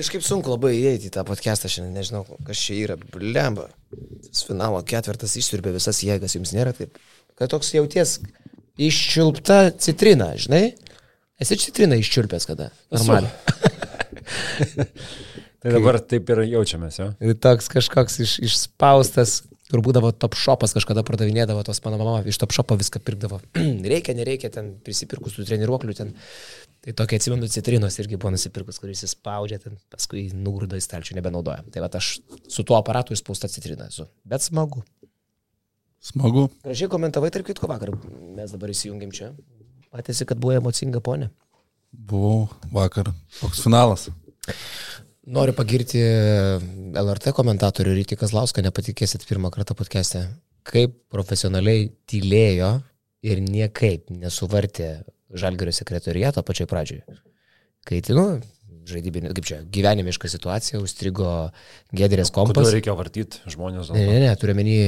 kažkaip sunku labai įeiti į tą podcastą šiandien, nežinau, kas čia yra, blemba. Tas finalo ketvirtas išsiurbė visas jėgas, jums nėra taip. Kad toks jauties iščiulpta citrina, žinai? Esi citrina iščiulpęs kada? Normaliai. tai dabar taip ir jaučiamės, jo. Ir toks kažkoks iš, išspaustas, kur būdavo top shopas, kažkada pardavinėdavo tos mano mama, iš top shopo viską pirkdavo. reikia, nereikia, ten prisipirkus tų treniruoklių, ten. Tai tokia atsimenu citrinos irgi buvo nusipirkus, kuris įspaudžia, ten paskui nugrudo į stalčių, nebenaudoja. Tai va aš su tuo aparatu išspausta citrina esu. Bet smagu. Smagu. Gražiai komentavai, tarp kitko vakar, mes dabar įsijungiam čia. Matėsi, kad buvo emocinga ponė. Buvau vakar. Koks finalas. Noriu pagirti LRT komentatorių Rytį Kazlauską, nepatikėsit pirmą kartą podcast'e, kaip profesionaliai tylėjo ir niekaip nesuvartė Žalgerio sekretoriato pačioj pradžioj. Kai, nu, žaidybinė, kaip čia, gyvenimiška situacija, užstrigo Gedrės kompas. Kodėl reikia vartyti žmonės? Ne, ne, ne, turiu menį,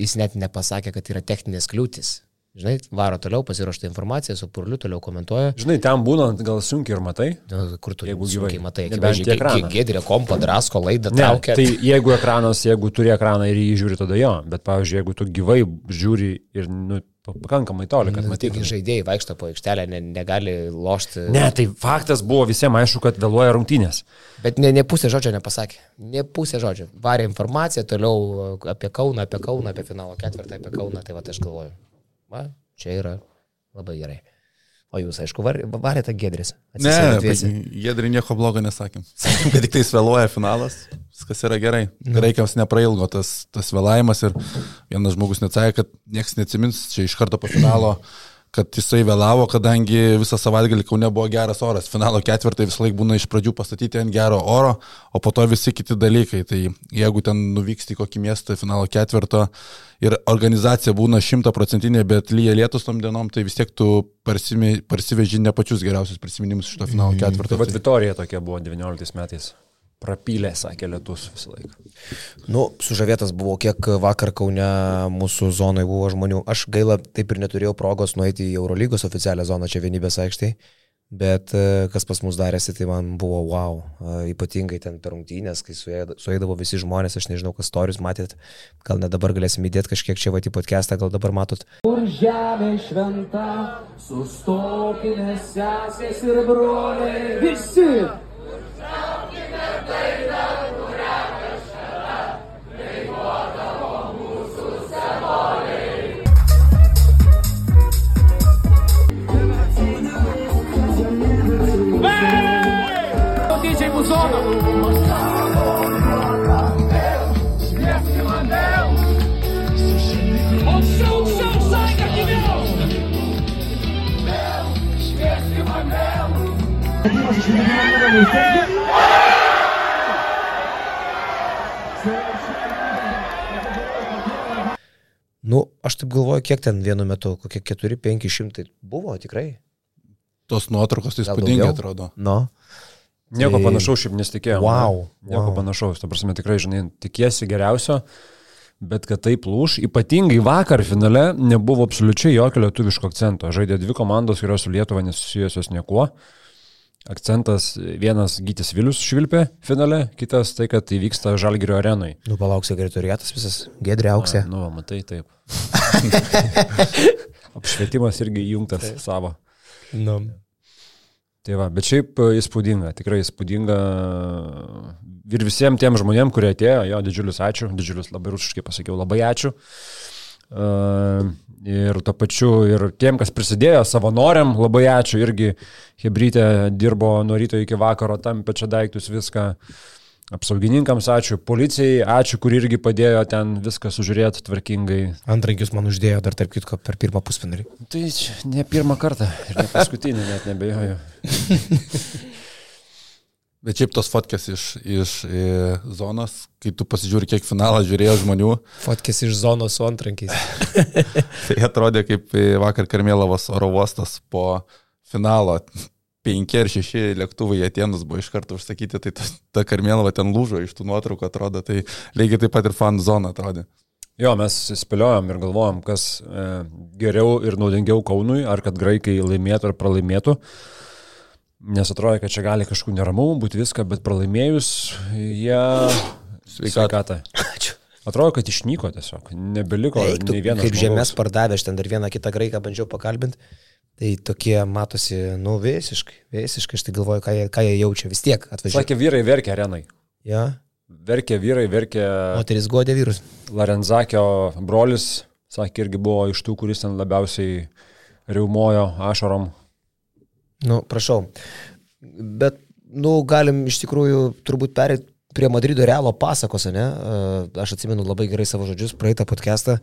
jis net nepasakė, kad yra techninės kliūtis. Žinai, varo toliau, pasiruošta informacija, su purliu toliau komentuoja. Žinai, ten būnant gal sunkiai ir matai. Na, kur tu jeigu gyvai matai, nebent ekraną. Gedrė kompa, drasko laidą, ne, traukia. Tai jeigu ekranas, jeigu turi ekraną ir jį žiūri, tada jo. Bet, pavyzdžiui, jeigu tu gyvai žiūri ir, nu, pakankamai toli, kad matytum. Tik žaidėjai vaikšto po aikštelę, ne, negali lošti. Ne, tai faktas buvo visiems aišku, kad vėluoja rungtynės. Bet ne, ne pusė žodžio nepasakė. Ne pusė žodžio. Varė informaciją toliau apie Kauną, apie Kauną, apie finalo ketvirtą, apie Kauną. Tai va, aš galvoju. Va, Čia yra labai gerai. O jūs, aišku, var, varėte Gedris. Ne, Gedri nieko blogo nesakėm. Sakėm, kad tik tai vėluoja finalas, viskas yra gerai. Nu. Reikiams neprailgo tas, tas vėlavimas ir vienas žmogus neatsakė, kad niekas neatsimins čia iš karto po finalo kad jisai vėlavo, kadangi visą savaitgalį Kaune buvo geras oras. Finalo ketvirtai visą laiką būna iš pradžių pastatyti ant gero oro, o po to visi kiti dalykai. Tai jeigu ten nuvyksti į kokį miestą finalo ketvirto ir organizacija būna šimtaprocentinė, bet lyja lietus tom dienom, tai vis tiek tu parsiveži ne pačius geriausius prisiminimus iš to finalo ketvirto. Bet Vitorija tokia buvo 19 metais prapylė, sakė lietus visą laiką. Nu, sužavėtas buvo, kiek vakar Kaune mūsų zonoje buvo žmonių. Aš gaila, taip ir neturėjau progos nueiti į Eurolygos oficialią zoną čia vienybės aikštėje. Bet e, kas pas mus darėsi, tai man buvo wow. E, ypatingai ten per rungtynės, kai suėdavo visi žmonės, aš nežinau, kas storius matėt, gal net dabar galėsim įdėti kažkiek čia vatį podcastą, gal dabar matot. Kur žemė šventa, sustokime sesės ir broliai, visi Nu, aš taip galvoju, kiek ten vienu metu, kokie 4-500 buvo tikrai. Tos nuotraukos tai įspūdingai atrodo. No. Nieko tai... panašaus šiaip nesitikėjau. Wow. Nieko wow. panašaus. Ta prasme, tikrai, žinai, tikiesi geriausio, bet kad taip lūš, ypatingai vakar finale nebuvo absoliučiai jokio lietuviško akcento. Žaidė dvi komandos, kurios su Lietuva nesusijusios niekuo. Akcentas vienas Gytis Vilius švilpė finale, kitas tai, kad įvyksta Žalgirio arenai. Nu, palauk, sekretoriatas visas, gedrė auksė. Nu, matai, taip. Apšvietimas irgi įjungtas taip. savo. Nu. Tai va, bet šiaip įspūdinga, tikrai įspūdinga. Ir visiems tiem žmonėm, kurie atėjo, jo, didžiulis ačiū, didžiulis labai rusiškai pasakiau, labai ačiū. Uh, ir to pačiu ir tiem, kas prisidėjo savanoriam, labai ačiū, irgi Hebrytė dirbo nuo ryto iki vakaro, tam pečia daiktus viską. Apsaugininkams ačiū, policijai ačiū, kur irgi padėjo ten viską sužiūrėti tvarkingai. Antrankius man uždėjo dar tarp kitko per pirmą pusfinalį. Tai ne pirmą kartą ir ne paskutinį, net nebejoju. Bet šiaip tos fotkės iš, iš e, zonos, kai tu pasižiūri, kiek finalą žiūrėjo žmonių. Fotkės iš zonos su antrankiais. tai atrodė kaip e, vakar Karmėlavos oro uostas po finalo. Penki ar šeši lėktuvai į Atenus buvo iš karto užsakyti, tai ta, ta Karmėlava ten lūžo iš tų nuotraukų atrodo, tai lygiai taip pat ir fan zona atrodė. Jo, mes spėliojom ir galvojom, kas e, geriau ir naudingiau Kaunui, ar kad graikai laimėtų ar pralaimėtų. nes atrodo, kad čia gali kažkokių neramumų būti viską, bet pralaimėjus jie sveikatą. Ačiū. Atrodo, kad išnyko tiesiog, nebeliko Eik, tu, nei vieno. kaip žemės pardavė, aš ten dar vieną kitą graiką bandžiau pakalbinti. Tai tokie matosi, nu, visiškai, visiškai, aš tai galvoju, ką jie, ką jie jaučia, vis tiek atvažiuoja. Sakė, vyrai verkia arenai. Ja, Verkė vyrai, verkė moteris godė vyrus. Larenzakio brolis, sakė, irgi buvo iš tų, kuris ten labiausiai riaumojo ašarom. Nu, prašau. Bet, nu, galim iš tikrųjų turbūt perėti prie Madrido realo pasakos, ne? Aš atsimenu labai gerai savo žodžius, praeitą podcastą.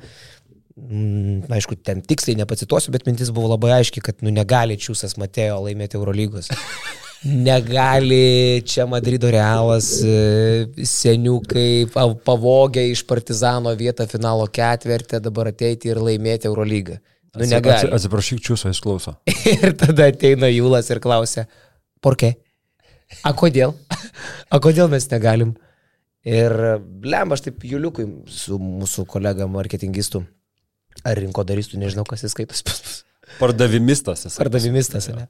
Mm, Aišku, ten tiksliai nepacituosiu, bet mintis buvo labai aiški, kad nu, negali Čiūsas Matėjo laimėti Eurolygos. Negali čia Madrido realas e, seniukai pa- pavogę iš Partizano vietą finalo ketvirtį dabar ateiti ir laimėti Eurolygą. Nu, negali. atsi- Atsiprašyk, čiūso, jis klauso. Ir tada ateina Jūlas ir klausia, porke? A kodėl? A kodėl mes negalim? Ir blem, aš taip Juliukui su mūsų kolega marketingistu ar rinkodaristu, nežinau, kas jis skaitos pas mus. Pardavimistas jis. Pardavimistas, ne?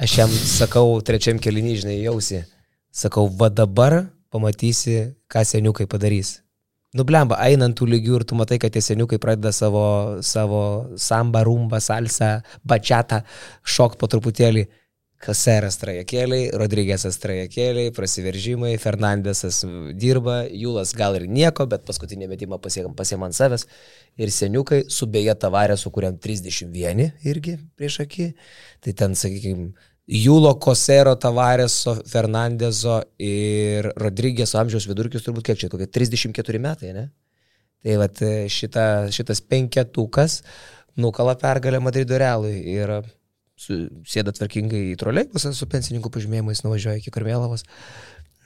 Aš jam sakau, trečiam kelinį, žinai, jausi. Sakau, va dabar pamatysi, ką seniukai padarys. Nublemba, einant tų lygių ir tu matai, kad tie seniukai pradeda savo, savo samba, rumba, salsa, bačiatą šokt po truputėlį. Kaseras trajekėliai, Rodrygėsas trajekėliai, prasiveržimai, Fernandesas dirba, Jūlas gal ir nieko, bet paskutinį metimą pasiekam ant savęs. Ir seniukai su beje tavarė, su kuriam 31 irgi prieš akį. Tai ten, sakykime, Jūlo Kosero Tavareso, Fernandezo ir Rodrygėso amžiaus vidurkis turbūt kiek čia, kokie 34 metai, ne? Tai vat šita, šitas penketukas nukala pergalę Madrido realui ir sėda tvarkingai į troleibusą su pensininkų pažymėjimais, nuvažiuoja iki Karmėlavos.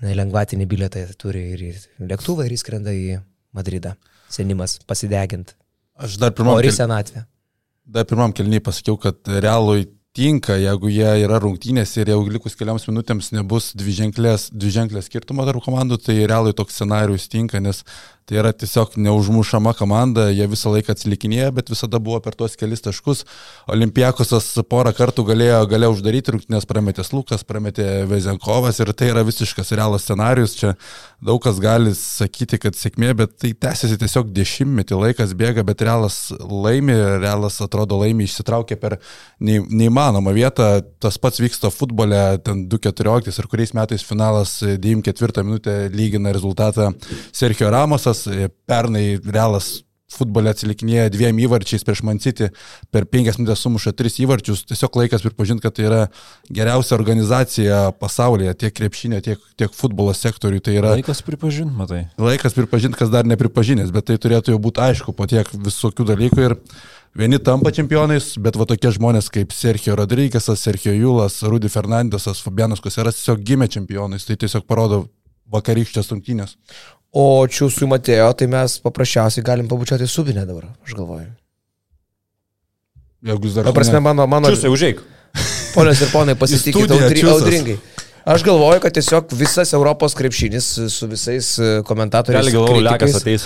Lengvatinį bilietą turi ir į lėktuvą ir įskrenda į Madridą. Senimas pasidegint. Aš dar pirmam, Ori senatvė. dar pirmam kelniai pasakiau, kad realui tinka, jeigu jie yra rungtynės ir jau likus keliams minutėms nebus dviženklės, dviženklės skirtumo tarp komandų, tai realui toks scenarius tinka, nes tai yra tiesiog neužmušama komanda, jie visą laiką atsilikinėja, bet visada buvo per tuos kelis taškus. Olimpiakosas porą kartų galėjo, galėjo uždaryti rungtynės, prametė Lukas, prametė Vezenkovas ir tai yra visiškas realas scenarius. Čia daug kas gali sakyti, kad sėkmė, bet tai tęsiasi tiesiog dešimtmetį, laikas bėga, bet realas laimi, realas atrodo laimi, išsitraukia per neįmanomą vietą. Tas pats vyksta futbole, ten 2-14 ir kuriais metais finalas 94 minutę lygina rezultatą Sergio Ramosas, pernai realas futbole atsilikinėja dviem įvarčiais prieš Mancity, per penkias minutės sumuša tris įvarčius, tiesiog laikas pripažinti, kad tai yra geriausia organizacija pasaulyje, tiek krepšinė, tiek, tiek futbolo sektoriui. Tai yra Laikas pripažinti, matai. laikas pripažinti, kas dar nepripažinęs, bet tai turėtų jau būti aišku po tiek visokių dalykų ir vieni tampa čempionais, bet va tokie žmonės kaip Sergio Rodrygėsas, Sergio Julas, Rudy Fernandesas, Fabianas Koseras tiesiog gimė čempionais, tai tiesiog parodo vakarykštės rungtynės. O čiūsui Matėjo, tai mes paprasčiausiai galim pabučiuoti subinę dabar, aš galvoju. Jeigu jūs dar... Ta prasme, mano, mano, Čiūsai, užeik. ponios ir ponai, pasitikite audri, audringai. Aš galvoju, kad tiesiog visas Europos krepšinis su visais e, komentatoriais. Gali galvoju, lekas ateis.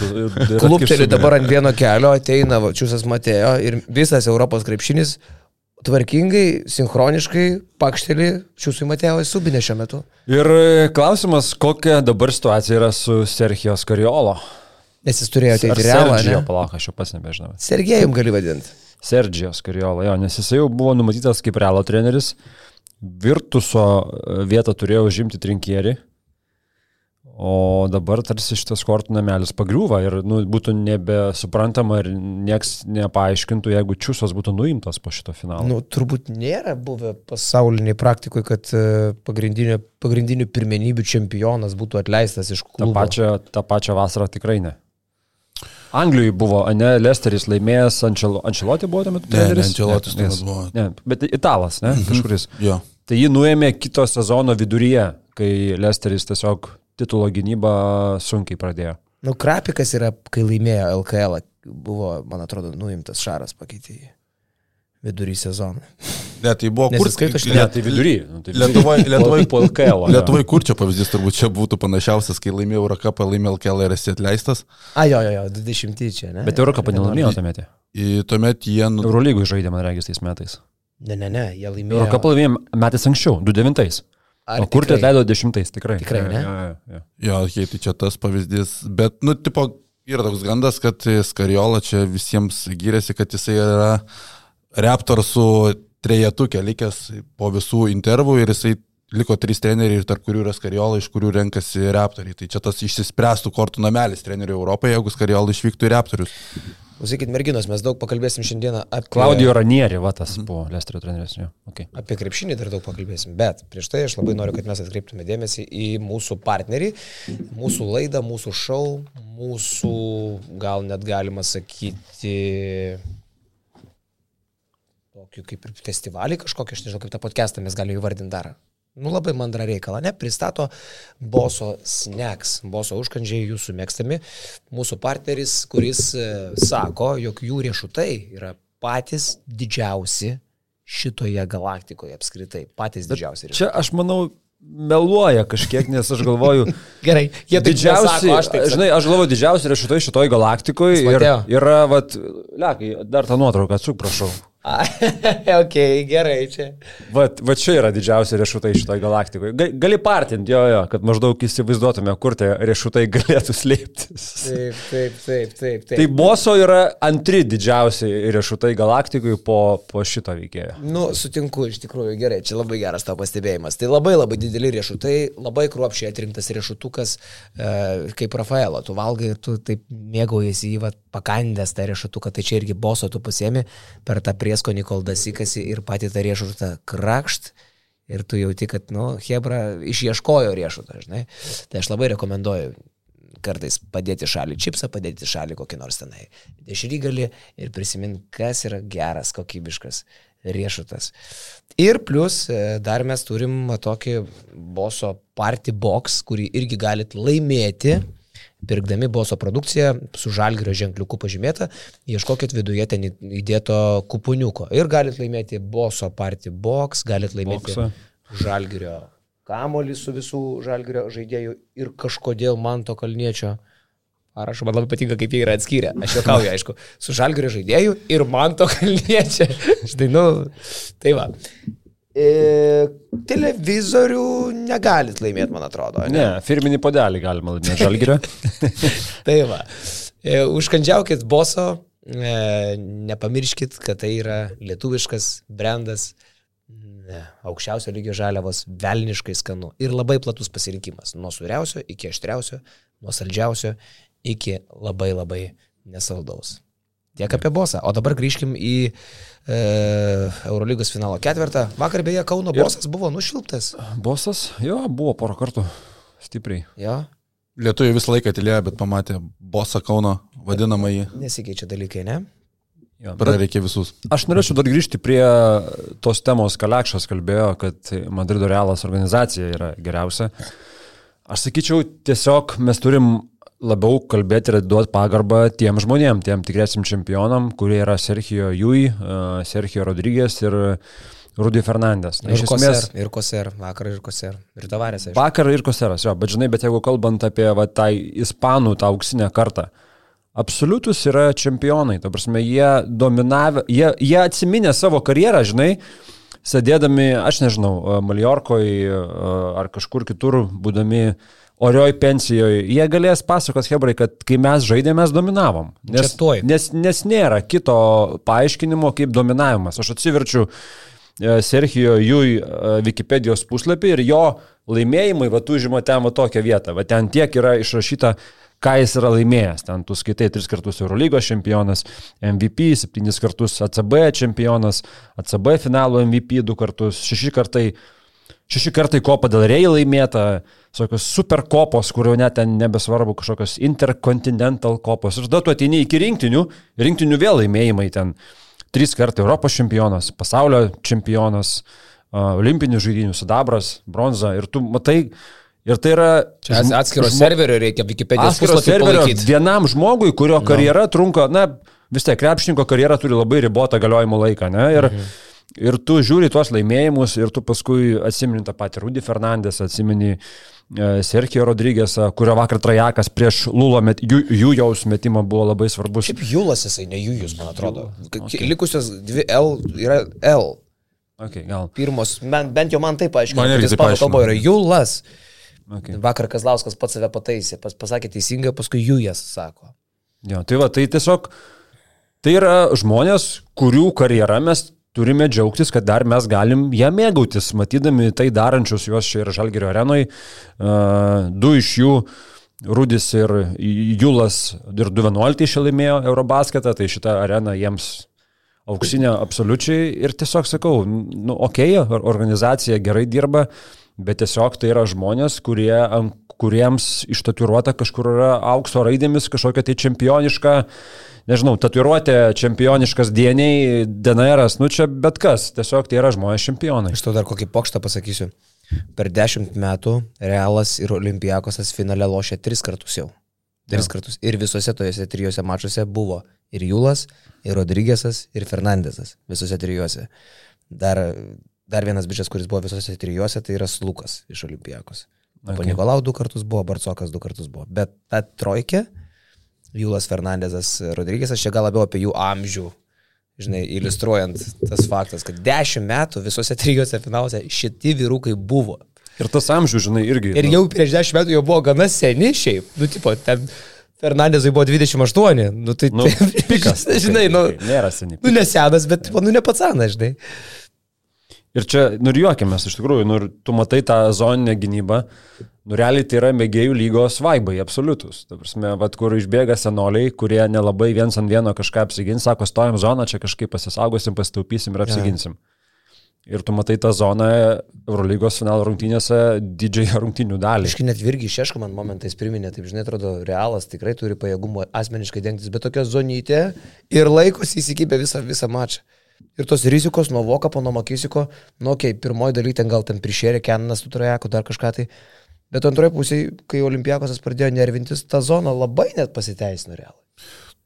Klupteli dabar ant vieno kelio, ateina Čiūsas Matėjo ir visas Europos krepšinis tvarkingai, sinchroniškai pakšteli Čiūsui Matėjo į subinę šiuo metu. Ir e, klausimas, kokia dabar situacija yra su Sergio Skariolo. Nes jis turėjo ateiti realą. Sergio, ne? palauk, aš jau pats nebežinau. Sergejum gali vadinti. Sergio Skariolo, jo, nes jisai jau buvo numatytas kaip realo treneris. Virtuso e, vietą turėjo užimti trinkierį. O dabar tarsi šitas kortų namelis pagriūva ir nu, būtų nebesuprantama ir nieks nepaaiškintų, jeigu Čiūsas būtų nuimtas po šito finalo. Nu, turbūt nėra buvę pasauliniai praktikoje, kad e, pagrindinių, pagrindinių pirmenybių čempionas būtų atleistas iš Ta klubo. pačia, tą pačią vasarą tikrai ne. Anglijoje buvo, ne, Lesteris laimėjęs, Ančelo, Ančeloti buvo tuo metu Ne, ne, jis- metu buvo. Ne, bet italas, ne, kažkuris. Jo. Tai jį nuėmė kito sezono viduryje, kai Lesteris tiesiog titulo gynybą sunkiai pradėjo. Nu, Krapikas yra, kai laimėjo LKL, buvo, man atrodo, nuimtas Šaras pakeitė jį vidury sezoną. Ne, tai buvo kur... Šitie- Ne, tai vidury. Nu, tai vidury. Lietuvoj, Lietuvoj, po LKL. jo. Lietuvai kur čia pavyzdys turbūt čia būtų panašiausias, kai laimėjo Eurocapą, laimėjo LKL ir esi atleistas. A, jo, jo, jo, 20 čia, ne? Bet Eurocapą nelaimėjo tuomet. Tuomet jie... Nu, Eurolygų žaidė, man regis, tais metais. Ne, ne, ne, jie laimėjo. Eurocapą laimėjom metais anksčiau, 29. Ar O kur tai leido 10, tikrai. Tikrai, ne? Ja, ja, ja. Jo, okay, tai čia tas pavyzdys. Bet, nu, tipo, yra toks gandas, kad Skariola čia visiems gyrėsi, kad jisai yra Raptorsų trejetukė likęs po visų intervų ir jisai liko trys treneriai, tarp kurių yra Skariola, iš kurių renkasi Raptoriai. Tai čia tas išsispręstų kortų namelis trenerių Europoje, jeigu Skariola išvyktų į Raptorius. Klausykit, merginos, mes daug pakalbėsim šiandieną apie... Klaudijo Ranieri, va tas buvo Lesterio treneris. Okay. Apie krepšinį dar daug pakalbėsim, bet prieš tai aš labai noriu, kad mes atkreiptume dėmesį į mūsų partnerį, mūsų laidą, mūsų šou, mūsų gal net galima sakyti tokį kaip ir festivalį kažkokį, aš nežinau, kaip tą podcastą mes galime įvardinti dar. Nu labai mandra reikalą, ne? Pristato Boso Snacks, Boso užkandžiai jūsų mėgstami. Mūsų partneris, kuris e, sako, jog jų riešutai yra patys didžiausi šitoje galaktikoje apskritai. Patys didžiausi. riešutai. Čia aš manau, meluoja kažkiek, nes aš galvoju, Gerai, jie taip didžiausi, nesako, aš taip žinai, aš galvoju, didžiausi riešutai šitoj galaktikoje ir yra, vat, lekai, dar tą nuotrauką atsuk, prašau. ok, gerai čia. Vat, vat čia yra didžiausi riešutai šitoj galaktikoje. Ga- Gali partinti, jo, jo, kad maždaug įsivaizduotume, kur tie riešutai galėtų slėptis. Taip, taip, taip, taip. taip. Tai Boso yra antri didžiausi riešutai galaktikoje po, po šito veikėjo. Nu, sutinku, iš tikrųjų gerai, čia labai geras tavo pastebėjimas. Tai labai labai dideli riešutai, labai kruopšiai atrinktas riešutukas, e, kaip Rafaelo, tu valgai ir tu taip mėgaujasi į vat, pakandęs tą riešutuką, tai čia irgi boso tu pasiemi per tą prieskonį kol dasikasi ir patį tą riešutą krakšt. Ir tu jauti, kad, nu, Hebra išieškojo riešutą, žinai. Tai aš labai rekomenduoju kartais padėti šalį čipsą, padėti šalį kokį nors tenai dešrygalį ir prisimint, kas yra geras, kokybiškas riešutas. Ir plus e, dar mes turim tokį boso party box, kurį irgi galit laimėti. Pirkdami boso produkciją su žalgerio ženkliuku pažymėta, ieškokit viduje ten įdėto kupuniuko. Ir galit laimėti boso party box, galit laimėti Boksą. žalgerio kamolį su visų žalgerio žaidėjų ir kažkodėl man to kalniečio. Ar aš man labai patinka, kaip jie yra atskyrę. Aš juokauju, aišku, su žalgerio žaidėjų ir man to kalniečio. Štai, nu, tai va. E, televizorių negalit laimėti, man atrodo. Ne, firminį podelį galima laimėti žalgirio. Tai va. E, užkandžiaukit boso, e, nepamirškit, kad tai yra lietuviškas brandas, ne, aukščiausio lygio žaliavos, velniškai skanu ir labai platus pasirinkimas. Nuo suriausio iki aštriausio, nuo saldžiausio iki labai labai nesaldaus. Tiek apie bosą. O dabar grįžkim į e, Eurolygos finalo ketvirtą. Vakar beje Kauno Ir- bosas buvo nušilptas. Bosas, jo, buvo porą kartų stipriai. Jo, Lietuviai visą laiką tylėjo, bet pamatė bosą Kauno vadinamąjį. nesikeičia dalykai, ne? Jo, bet Prareikė visus. Aš norėčiau dar grįžti prie tos temos, Kalekšas kalbėjo, kad Madrido Realas organizacija yra geriausia. Aš sakyčiau, tiesiog mes turim labiau kalbėti ir duoti pagarbą tiem žmonėm, tiem tikriesiam čempionam, kurie yra Sergio Jui, uh, Sergio Rodrygės ir Rudy Fernandes. Na, Ir iš koser, esmės, ir koser, vakar ir koser. Ir tavarės, aišku. vakar ir Koseras, jo, bet žinai, bet jeigu kalbant apie va, tą ispanų, tą auksinę kartą, absoliutus yra čempionai, ta prasme, jie dominavę, jie, jie atsiminė savo karjerą, žinai, sėdėdami, aš nežinau, Maljorkoje ar kažkur kitur, būdami orioj pensijoje, jie galės pasakot Hebrai, kad kai mes žaidėme, mes dominavom. Nes, nes, nes nėra kito paaiškinimo kaip dominavimas. Aš atsiverčiu e, Serhijo Jui e, Wikipedijos puslapį ir jo laimėjimai, va, tu žinoma, ten va tokią vietą. Va, ten tiek yra išrašyta, ką jis yra laimėjęs. Ten tu skaitai tris kartus Eurolygos čempionas, MVP, septynis kartus ACB čempionas, ACB finalo MVP du kartus, šeši kartai Šeši kartai kopa dėl Rei laimėta, tokios super kopos, kurio net ten nebesvarbu, kažkokios intercontinental kopos. Ir tada tu ateini iki rinktinių, rinktinių vėl laimėjimai ten. Trys kartai Europos čempionas, pasaulio čempionas, uh, olimpinių žaidynių, sidabras, bronza. Ir tu matai, ir tai yra... Čia atskiro žmo- serverio reikia Wikipedijos Atskiro serverio palaikyti. vienam žmogui, kurio karjera trunka, na, vis tiek krepšininko karjera turi labai ribotą galiojimo laiką, ne? Ir, mhm. ir tu žiūri tuos laimėjimus ir tu paskui atsimeni tą patį Rudy Fernandes, atsimeni e, Sergio Rodrygėsą, kurio vakar trajakas prieš Lulo met, jų, jų jaus metimą buvo labai svarbus. Šiaip Julas jisai, ne Jujus, man atrodo. Okay. Likusios dvi L yra L. Okay, gal. Pirmos, ben, bent jau man taip aiškiai. Man irgi taip kalboje yra Julas. Okay. Vakar Kazlauskas pats save pataisė, pas, pasakė teisingai, paskui Jujas sako. Jo, tai va, tai tiesiog, tai yra žmonės, kurių karjerą mes turime džiaugtis, kad dar mes galim ją mėgautis, matydami tai darančius juos čia ir Žalgerio arenoje. Du iš jų, Rudis ir Julas, ir 2.11 išlaimėjo Eurobasketą, tai šitą areną jiems auksinė absoliučiai ir tiesiog sakau, nu, okei, okay, organizacija gerai dirba, bet tiesiog tai yra žmonės, kurie, kuriems ištatuiruota kažkur yra aukso raidėmis kažkokia tai čempioniška, nežinau, tatuiruotė čempioniškas dieniai, DNR'as, nu čia bet kas, tiesiog tai yra žmonės čempionai. Iš to dar kokį pokštą pasakysiu. Per dešimt metų Realas ir Olimpijakosas finale lošė tris kartus jau. Tris ja. kartus. Ir visose tojose trijose mačiuose buvo ir Julas, ir Rodrygėsas, ir Fernandesas. Visose trijuose. Dar, dar vienas bičias, kuris buvo visose trijuose, tai yra Slukas iš Olimpijakos. Okay. Nikolau du kartus buvo, Barcokas du kartus buvo. Bet ta trojkė, Julas Fernandesas, Rodrygėsas, čia gal labiau apie jų amžių žinai, iliustruojant tas faktas, kad dešimt metų visose trijose finaluose šitie vyrukai buvo. Ir tas amžius, žinai, irgi. Ir jau prieš dešimt metų jau buvo gana seni šiaip. Nu, tipo, ten Fernandezui buvo 28. Nu, tai, Nu, tai pikas. žinai, nu, Nėra seniai. nu nesenas, bet, nu, ne pats senas, žinai. Ir čia, nu ir juokiamės, iš tikrųjų, nu ir tu matai tą zoninę gynybą, nu realiai tai yra mėgėjų lygos vaibai, absoliutus. Ta prasme, vad kur išbėga senoliai, kurie nelabai viens ant vieno kažką apsigins, sako, stojam zoną, čia kažkaip pasisaugosim, pasitaupysim ir apsiginsim. Ir tu matai tą zoną Eurolygos finalo rungtynėse didžiąją rungtynių dalį. Iškai net virgi išieško man momentais priminė, taip žinai, atrodo, realas tikrai turi pajėgumą asmeniškai dengtis, bet tokia zonytė ir laikosi įsikibę visą, visą mačą. Ir tos rizikos nuo Vokapo, nuo Makisiko, nu, okei, okay, pirmoji daly ten gal ten prišėrė Kenanas, tu trajako, dar kažką tai. Bet antroje pusėje, kai Olimpiakosas pradėjo nervintis, ta zona labai net pasiteisino realai.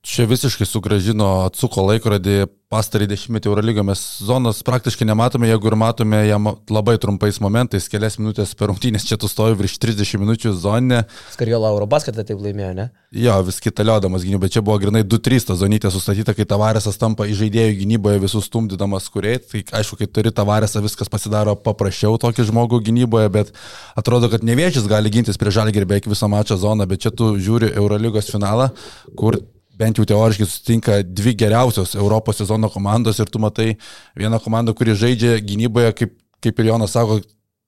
Čia visiškai sugražino, atsuko laikrodį pastarį dešimtmetį Eurolygą. Mes zonos praktiškai nematome, jeigu ir matome ją ma- labai trumpais momentais, kelias minutės per rungtynės, čia tu stovi virš 30 minučių zoninė. Skarjola Eurobasketą taip laimėjo, ne? Jo, vis kitaliodamas gynybai, čia buvo grinai 2-3 ta zonytė sustatyta, kai Tavaresas tampa žaidėjų gynyboje visus stumdydamas kuriai. Tai aišku, kai turi Tavaresą, viskas pasidaro paprasčiau tokį žmogų gynyboje, bet atrodo, kad neviežis gali gintis prie žalgį beveik visą mačą zoną, bet čia tu žiūri Eurolygos finalą, kur bent jau teoriškai sutinka dvi geriausios Europos sezono komandos ir tu matai vieną komandą, kuri žaidžia gynyboje, kaip, kaip ir Jonas sako,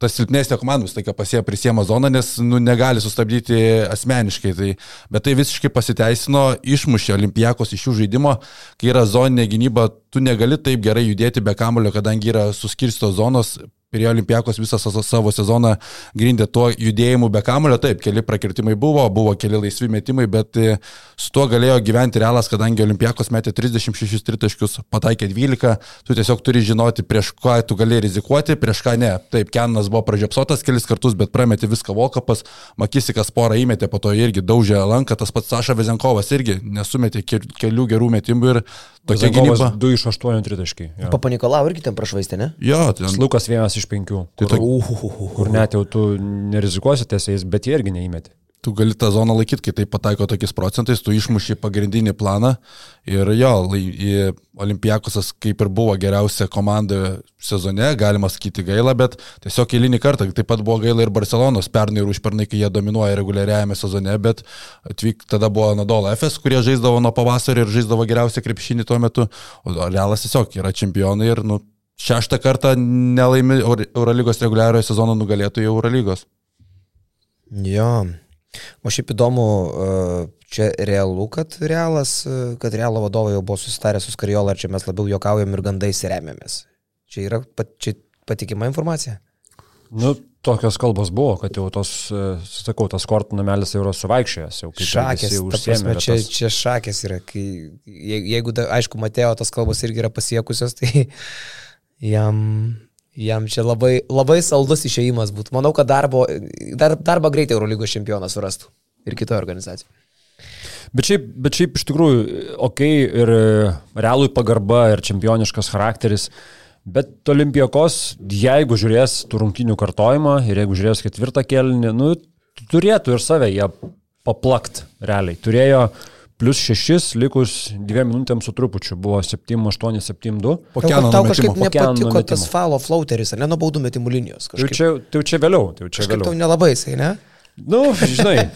ta silpnesnė komanda visą laiką pasie prisiema zoną, nes nu, negali sustabdyti asmeniškai. Tai, bet tai visiškai pasiteisino, išmušė Olimpijakos iš jų žaidimo, kai yra zoninė gynyba, tu negali taip gerai judėti be kamulio, kadangi yra suskirsto zonos. Ir Olimpijakos visą sa- savo sezoną grindė tuo judėjimu be kamulio. Taip, keli prakirtimai buvo, buvo keli laisvi metimai, bet e, su tuo galėjo gyventi realas, kadangi Olimpijakos metė 36 tritaškius, pataikė 12, tu tiesiog turi žinoti, prieš ką tu gali rizikuoti, prieš ką ne. Taip, Kenas buvo pražiopsotas kelis kartus, bet prametė viską Volkapas, Makisikas porą įmetė, po to irgi daužė lanką, tas pats Saša Vezenkovas irgi nesumetė ke- kelių gerų metimų ir tokia gynyba. 2 iš 8 tritaškiai. jo. Papa Nikolau irgi ten prašvaistė, ne? Jo, ten, Lukas vienas iš penkių, Tai kur, to- uh, kur net jau tu nerizikuosi tiesiais, bet jie irgi neįmeti. Tu gali tą zoną laikyti, kai tai pataiko tokiais procentais, tu išmuši pagrindinį planą ir jo, Olimpiakosas kaip ir buvo geriausia komanda sezone, galima sakyti gaila, bet tiesiog eilinį kartą, taip pat buvo gaila ir Barcelonos pernai ir užpernai, kai jie dominuoja reguliariajame sezone, bet atvyk tada buvo Nadola FS, kurie žaisdavo nuo pavasario ir žaisdavo geriausią krepšinį tuo metu, o Realas tiesiog yra čempionai ir nu, šeštą kartą nelaimi Euro- Eurolygos reguliariojo sezono nugalėtojų Eurolygos. Jo. O šiaip įdomu, e, čia realu, kad realas, e, kad realo vadovai jau buvo susitarę su Skarjola, ar čia mes labiau juokaujam ir gandais remiamės. Čia yra pat, čia patikima informacija. Nu, tokios kalbos buvo, kad jau tos, e, sakau, tas kortų namelis jau yra suvaikščiojęs, jau kaip Šakės, prasme, čia, vietas. čia šakės yra. Kai, je- jeigu, aišku, Matėjo tas kalbos irgi yra pasiekusios, tai jam, jam čia labai, labai saldus išėjimas būtų. Manau, kad darbo, dar, darbą greitai Eurolygos čempionas surastų ir kitoje organizacijoje. Bet šiaip, bet šiaip iš tikrųjų, okei, okay, ir realui pagarba, ir čempioniškas charakteris, bet Olimpijakos, jeigu žiūrės tų rungtinių kartojimą ir jeigu žiūrės ketvirtą kelnį, nu, turėtų ir save jie paplakt realiai. Turėjo plus 6, likus 2 minutėms su trupučiu, buvo 7-8, 7-2. Po Tau, Kenano tau kažkaip metimo. Nepatiko tas metimo. falo flauteris, ar ne, nuo baudų metimų linijos. Tai Kažkaip, čia, tai jau čia vėliau, tai jau čia kažkaip tau vėliau. nelabai jisai, ne? Nu, žinai.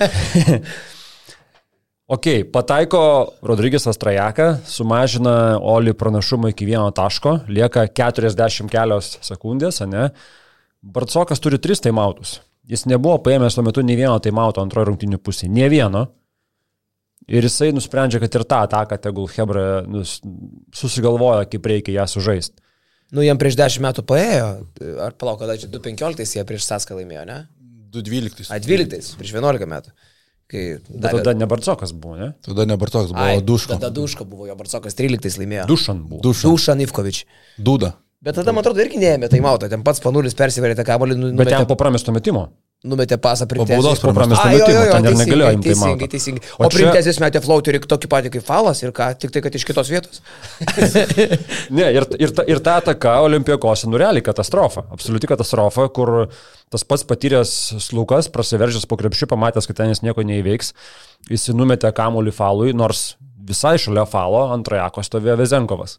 ok, pataiko Rodrygėsas Trajaka, sumažina Oli pranašumą iki vieno taško, lieka 40 kelios sekundės, ne? Bartsokas turi 3 taimautus. Jis nebuvo paėmęs tuo metu nei vieno taimauto antrojo rungtinių pusėje, nie vieno. Ir jisai nusprendžia, kad ir tą ataką tegul Hebra nus, susigalvoja, kaip reikia ją sužaisti. Nu, jam prieš 10 metų paėjo, ar palauk, kada čia 2.15 jie prieš Saską laimėjo, ne? 2.12. A, 12, prieš 11 metų. Kai davė- tada ne Bartsokas buvo, ne? Tada ne Bartoks, buvo Ai, Duško. Tada Duško buvo, jo Barcokas 13 laimėjo. Dušan buvo. Dušo. Dušan Ivkovič. Duda. Bet tada, man atrodo, irgi neėmė tai mautą, ten pats panulis persiverė tą kabolį, nu, Bet ten po pramesto metimo. Numetė pasą Po baudos printezijos. Po pramesto Ai, jo, jo, metimo, jo, ten ir teisingai, negalėjo imti Teisingai, teisingai. O O čia- printezijos metė flauterį tokį patį kaip falas ir ką, tik tai, kad iš kitos vietos. Ne, ir, ir, ta, ir ta ataka Olimpijakose, nu realiai katastrofa. Absoliuti katastrofa, kur tas pats patyręs slukas, prasiveržęs po krepšių, pamatęs, kad ten jis nieko neįveiks, jis numetė kamuolį falui, nors visai šalia falo antrajako stovėjo Vezenkovas.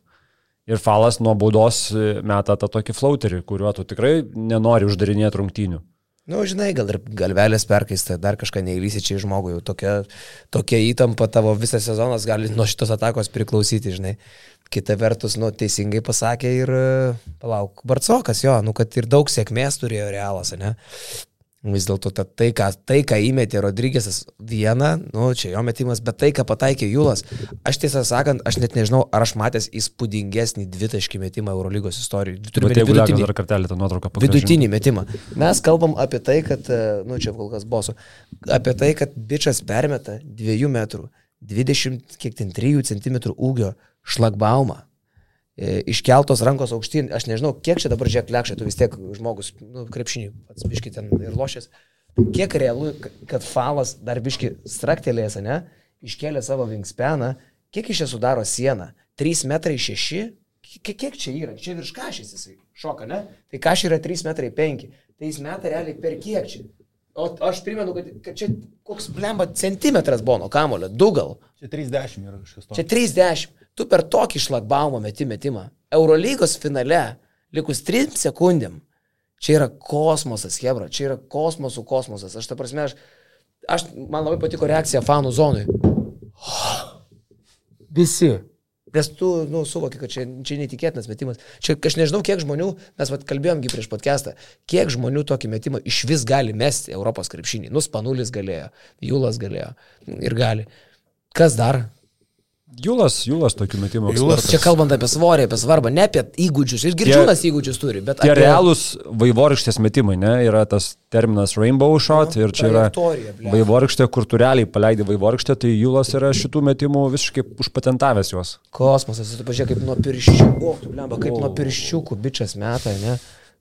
Ir falas nuo baudos meta tą tokį flauterį, kuriuo tu tikrai nenori uždarinėti rungtynių. Na, nu, žinai, gal ir galvelės perkaista, dar kažką neįlysi čia į žmogų, jau tokia, tokia įtampa tavo visas sezonas gali nuo šitos atakos priklausyti, žinai. Kita vertus, nu, teisingai pasakė ir, palauk, Barcokas, jo, nu, kad ir daug sėkmės turėjo realas, ne? Vis dėlto ta, tai, ką, tai, ką įmetė Rodrygėsas vieną, nu, čia jo metimas, bet tai, ką pataikė Julas, aš tiesą sakant, aš net nežinau, ar aš matęs įspūdingesnį dvitaškį metimą Eurolygos istorijoje. Bet jeigu lekas dar kartelį tą nuotrauką pagrindinį. Vidutinį metimą. Mes kalbam apie tai, kad, e, nu čia kol kas bosu, apie tai, kad bičias permeta 2 metrų, 20, kiek ten 3 cm ūgio šlagbaumą. E, Iškeltos rankos aukštyn, aš nežinau, kiek čia dabar žiek lekšai, tu vis tiek žmogus, nu, krepšinį, pats biški ten ir lošės. Kiek realu, kad falas dar biški straktelėjęs, ne, iškėlė savo vingspeną, kiek iš čia sudaro sieną? 3 metrai 6? Kiek, kiek čia yra? Čia virš kažys jisai šoka, ne? Tai kažys yra 3 metrai 5. Tai jis meta realiai per kiek čia? O aš primenu, kad, kad čia koks blemba centimetras buvo nuo kamulio, du gal. Čia 30 yra kažkas Čia 30. Tu per tokį šlagbaumą meti metimą. Eurolygos finale, likus 3 sekundėm. Čia yra kosmosas, Hebra, čia yra kosmosų kosmosas. Aš ta prasme, aš, aš, man labai patiko reakcija fanų zonui. Visi. Nes tu, nu, suvoki, kad čia, čia neįtikėtinas metimas. Čia aš nežinau, kiek žmonių, mes vat, kalbėjomgi prieš podcastą, kiek žmonių tokį metimą iš vis gali mesti Europos krepšinį. Nu, Spanulis galėjo, Julas galėjo ir gali. Kas dar? Julas, Julas tokių metimų. Ekspertas. Čia kalbant apie svorį, apie svarbą, ne apie įgūdžius. Ir girdžiūnas įgūdžius turi, bet Tie apie realūs vaivorykštės metimai, ne, yra tas terminas rainbow shot ir čia yra vaivorykštė, kur tu realiai paleidai vaivorykštę, tai Julas yra šitų metimų visiškai užpatentavęs juos. Kosmosas, tu pažiūrėk, kaip nuo pirščiukų, blemba, kaip nuo pirščiukų bičias meta, ne?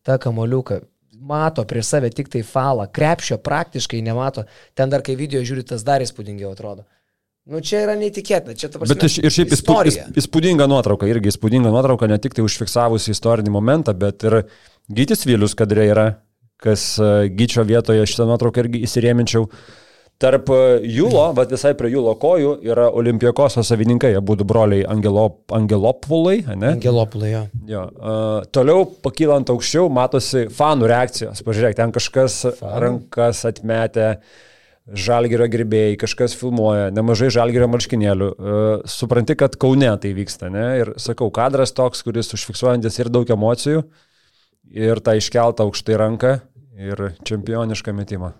Ta kamoliuka. Mato prieš save tik tai falą, krepšio praktiškai nemato. Ten dar kai video žiūri, tas dar įspūdingiau atrodo. Nu čia yra neįtikėtina, čia ta prasme. Bet ir šiaip istorija. įs- įspūdinga nuotrauka, irgi įspūdinga nuotrauka, ne tik tai užfiksavusi istorinį momentą, bet ir Gytis Vilius kadre yra, kas e, Gyčio vietoje šitą nuotrauką irgi įsirėminčiau. Tarp e, Jūlo, bet visai prie Jūlo kojų yra Olimpijakoso savininkai, abu du broliai Angelop, Angelopulai, ne? Angelopulai, jo. Jo, uh, toliau pakylant aukščiau matosi fanų reakcijos. Pažiūrėk, ten kažkas Fan. rankas atmetė, žalgerio gerbėjai, kažkas filmuoja, nemažai žalgerio marškinėlių. Uh, supranti, kad Kaune tai vyksta, ne? Ir sakau, kadras toks, kuris užfiksuojantis ir daug emocijų, ir tą iškeltą aukštai ranką, ir čempionišką metimą.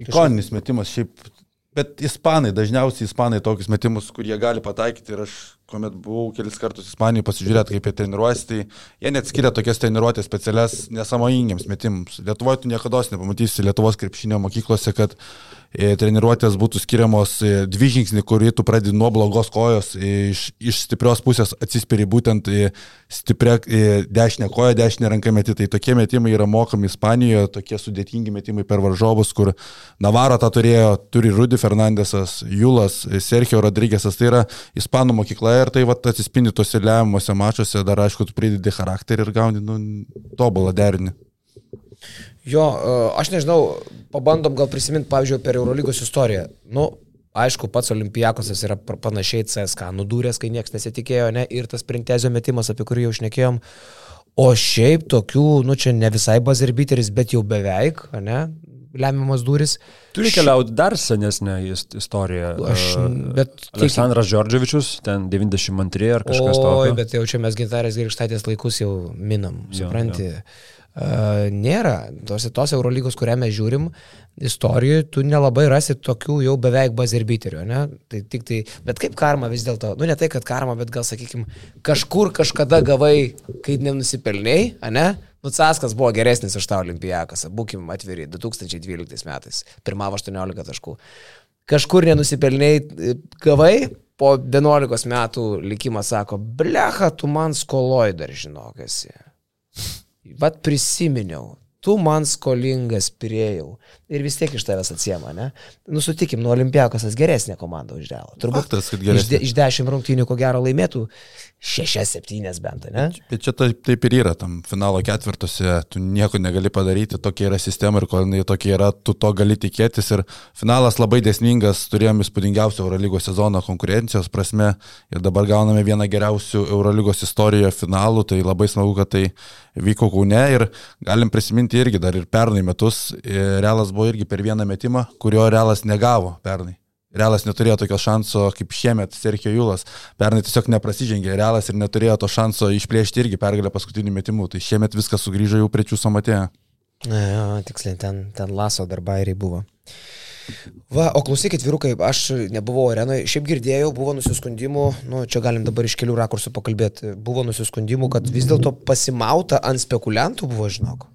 Ikoninis metimas šiaip. Bet ispanai, dažniausiai ispanai tokius metimus, kur jie gali pataikyti ir aš, kuomet buvau kelis kartus Ispanijoje pasižiūrėti, kaip jie treniruojasi, tai jie net skiria tokias treniruotės specialias nesamojingiams metimams. Lietuvoje tu niekada nepamatysi Lietuvos krepšinio mokyklose, kad e, treniruotės būtų skiriamos e, dvi žingsniai, kurį tu pradedi nuo blogos kojos, e, iš, iš stiprios pusės atsispiri būtent stiprią dešinę koją, dešinę ranką meti. Tai tokie metimai yra mokami Ispanijoje, tokie sudėtingi metimai per varžovus, kur Navaro tą turėjo, turi Rudy Fernandesas, Julas, Sergio Rodrygėsas, tai yra Ispanų mokykla ir tai vat, atsispindi tuose lemiamuose mačiuose, dar aišku, tu pridedi charakterį ir gauni nu, tobulą derinį. Jo, e, aš nežinau, pabandom gal prisiminti, pavyzdžiui, per Eurolygos istoriją. Nu, aišku, pats Olimpijakosas yra panašiai CSK nudūręs, kai niekas nesitikėjo, ne, ir tas printezio metimas, apie kurį jau šnekėjom. O šiaip tokių, nu čia ne visai bazerbiteris, bet jau beveik, ne, lemiamas duris. Turi keliauti dar senesnę ist- istoriją. Aš, E, bet tiek- Aleksandras Džordževičius, ten 92 ar kažkas Oi, tokio. bet jau čia mes gintarės grįžtatės laikus jau minam, Jo, supranti. Uh, nėra. Tos, tos Eurolygos, kurią mes žiūrim, istorijoje tu nelabai rasi tokių jau beveik bazirbiterių, ne? Tai tik tai, bet kaip karma vis dėlto, nu ne tai, kad karma, bet gal sakykim, kažkur kažkada gavai, kai nenusipelniai, ne? Nu, Caskas buvo geresnis už tą olimpijaką, būkim atviri, 2012 metais, pirmavo 18 taškų. Kažkur nenusipelniai gavai, po 11 metų likimas sako, blecha, tu man skoloj dar žinok esi. Vat prisiminiau, tu man skolingas pirėjau. Ir vis tiek iš tavęs atsiema, ne? Nusutikim, nuo olimpiakosas geresnė komanda už Realą. Turbūt Faktas, kad iš, geresnė. de, iš dešimt rungtynių ko gero laimėtų šešias, septynias bent, ne? Bet čia taip, taip ir yra, tam finalo ketvirtuose tu nieko negali padaryti, tokia yra sistema ir kol jinai tokia yra, tu to gali tikėtis. Ir finalas labai desmingas, turėjom įspūdingiausią Eurolygos sezoną konkurencijos prasme ir dabar gauname vieną geriausių Eurolygos istorijoje finalų, tai labai smagu, kad tai vyko Kaune ir galim prisiminti irgi dar ir pernai metus, Realas buvo irgi per vieną metimą, kurio Realas negavo pernai. Realas neturėjo tokio šanso kaip šiemet Sergio Julas. Pernai tiesiog neprasižengė Realas ir neturėjo to šanso išplėšti irgi pergalę paskutiniu metimu. Tai šiemet viskas sugrįžo jau prie čiūso matėje. Tiksliai, ten, ten laso darbairiai buvo. Va, o klausykit, vyrukai, aš nebuvau arenoje, šiaip girdėjau, buvo nusiskundimų, nu, čia galim dabar iš kelių rakursų pakalbėti, buvo nusiskundimų, kad vis dėlto pasimauta ant spekuliantų buvo, žinok.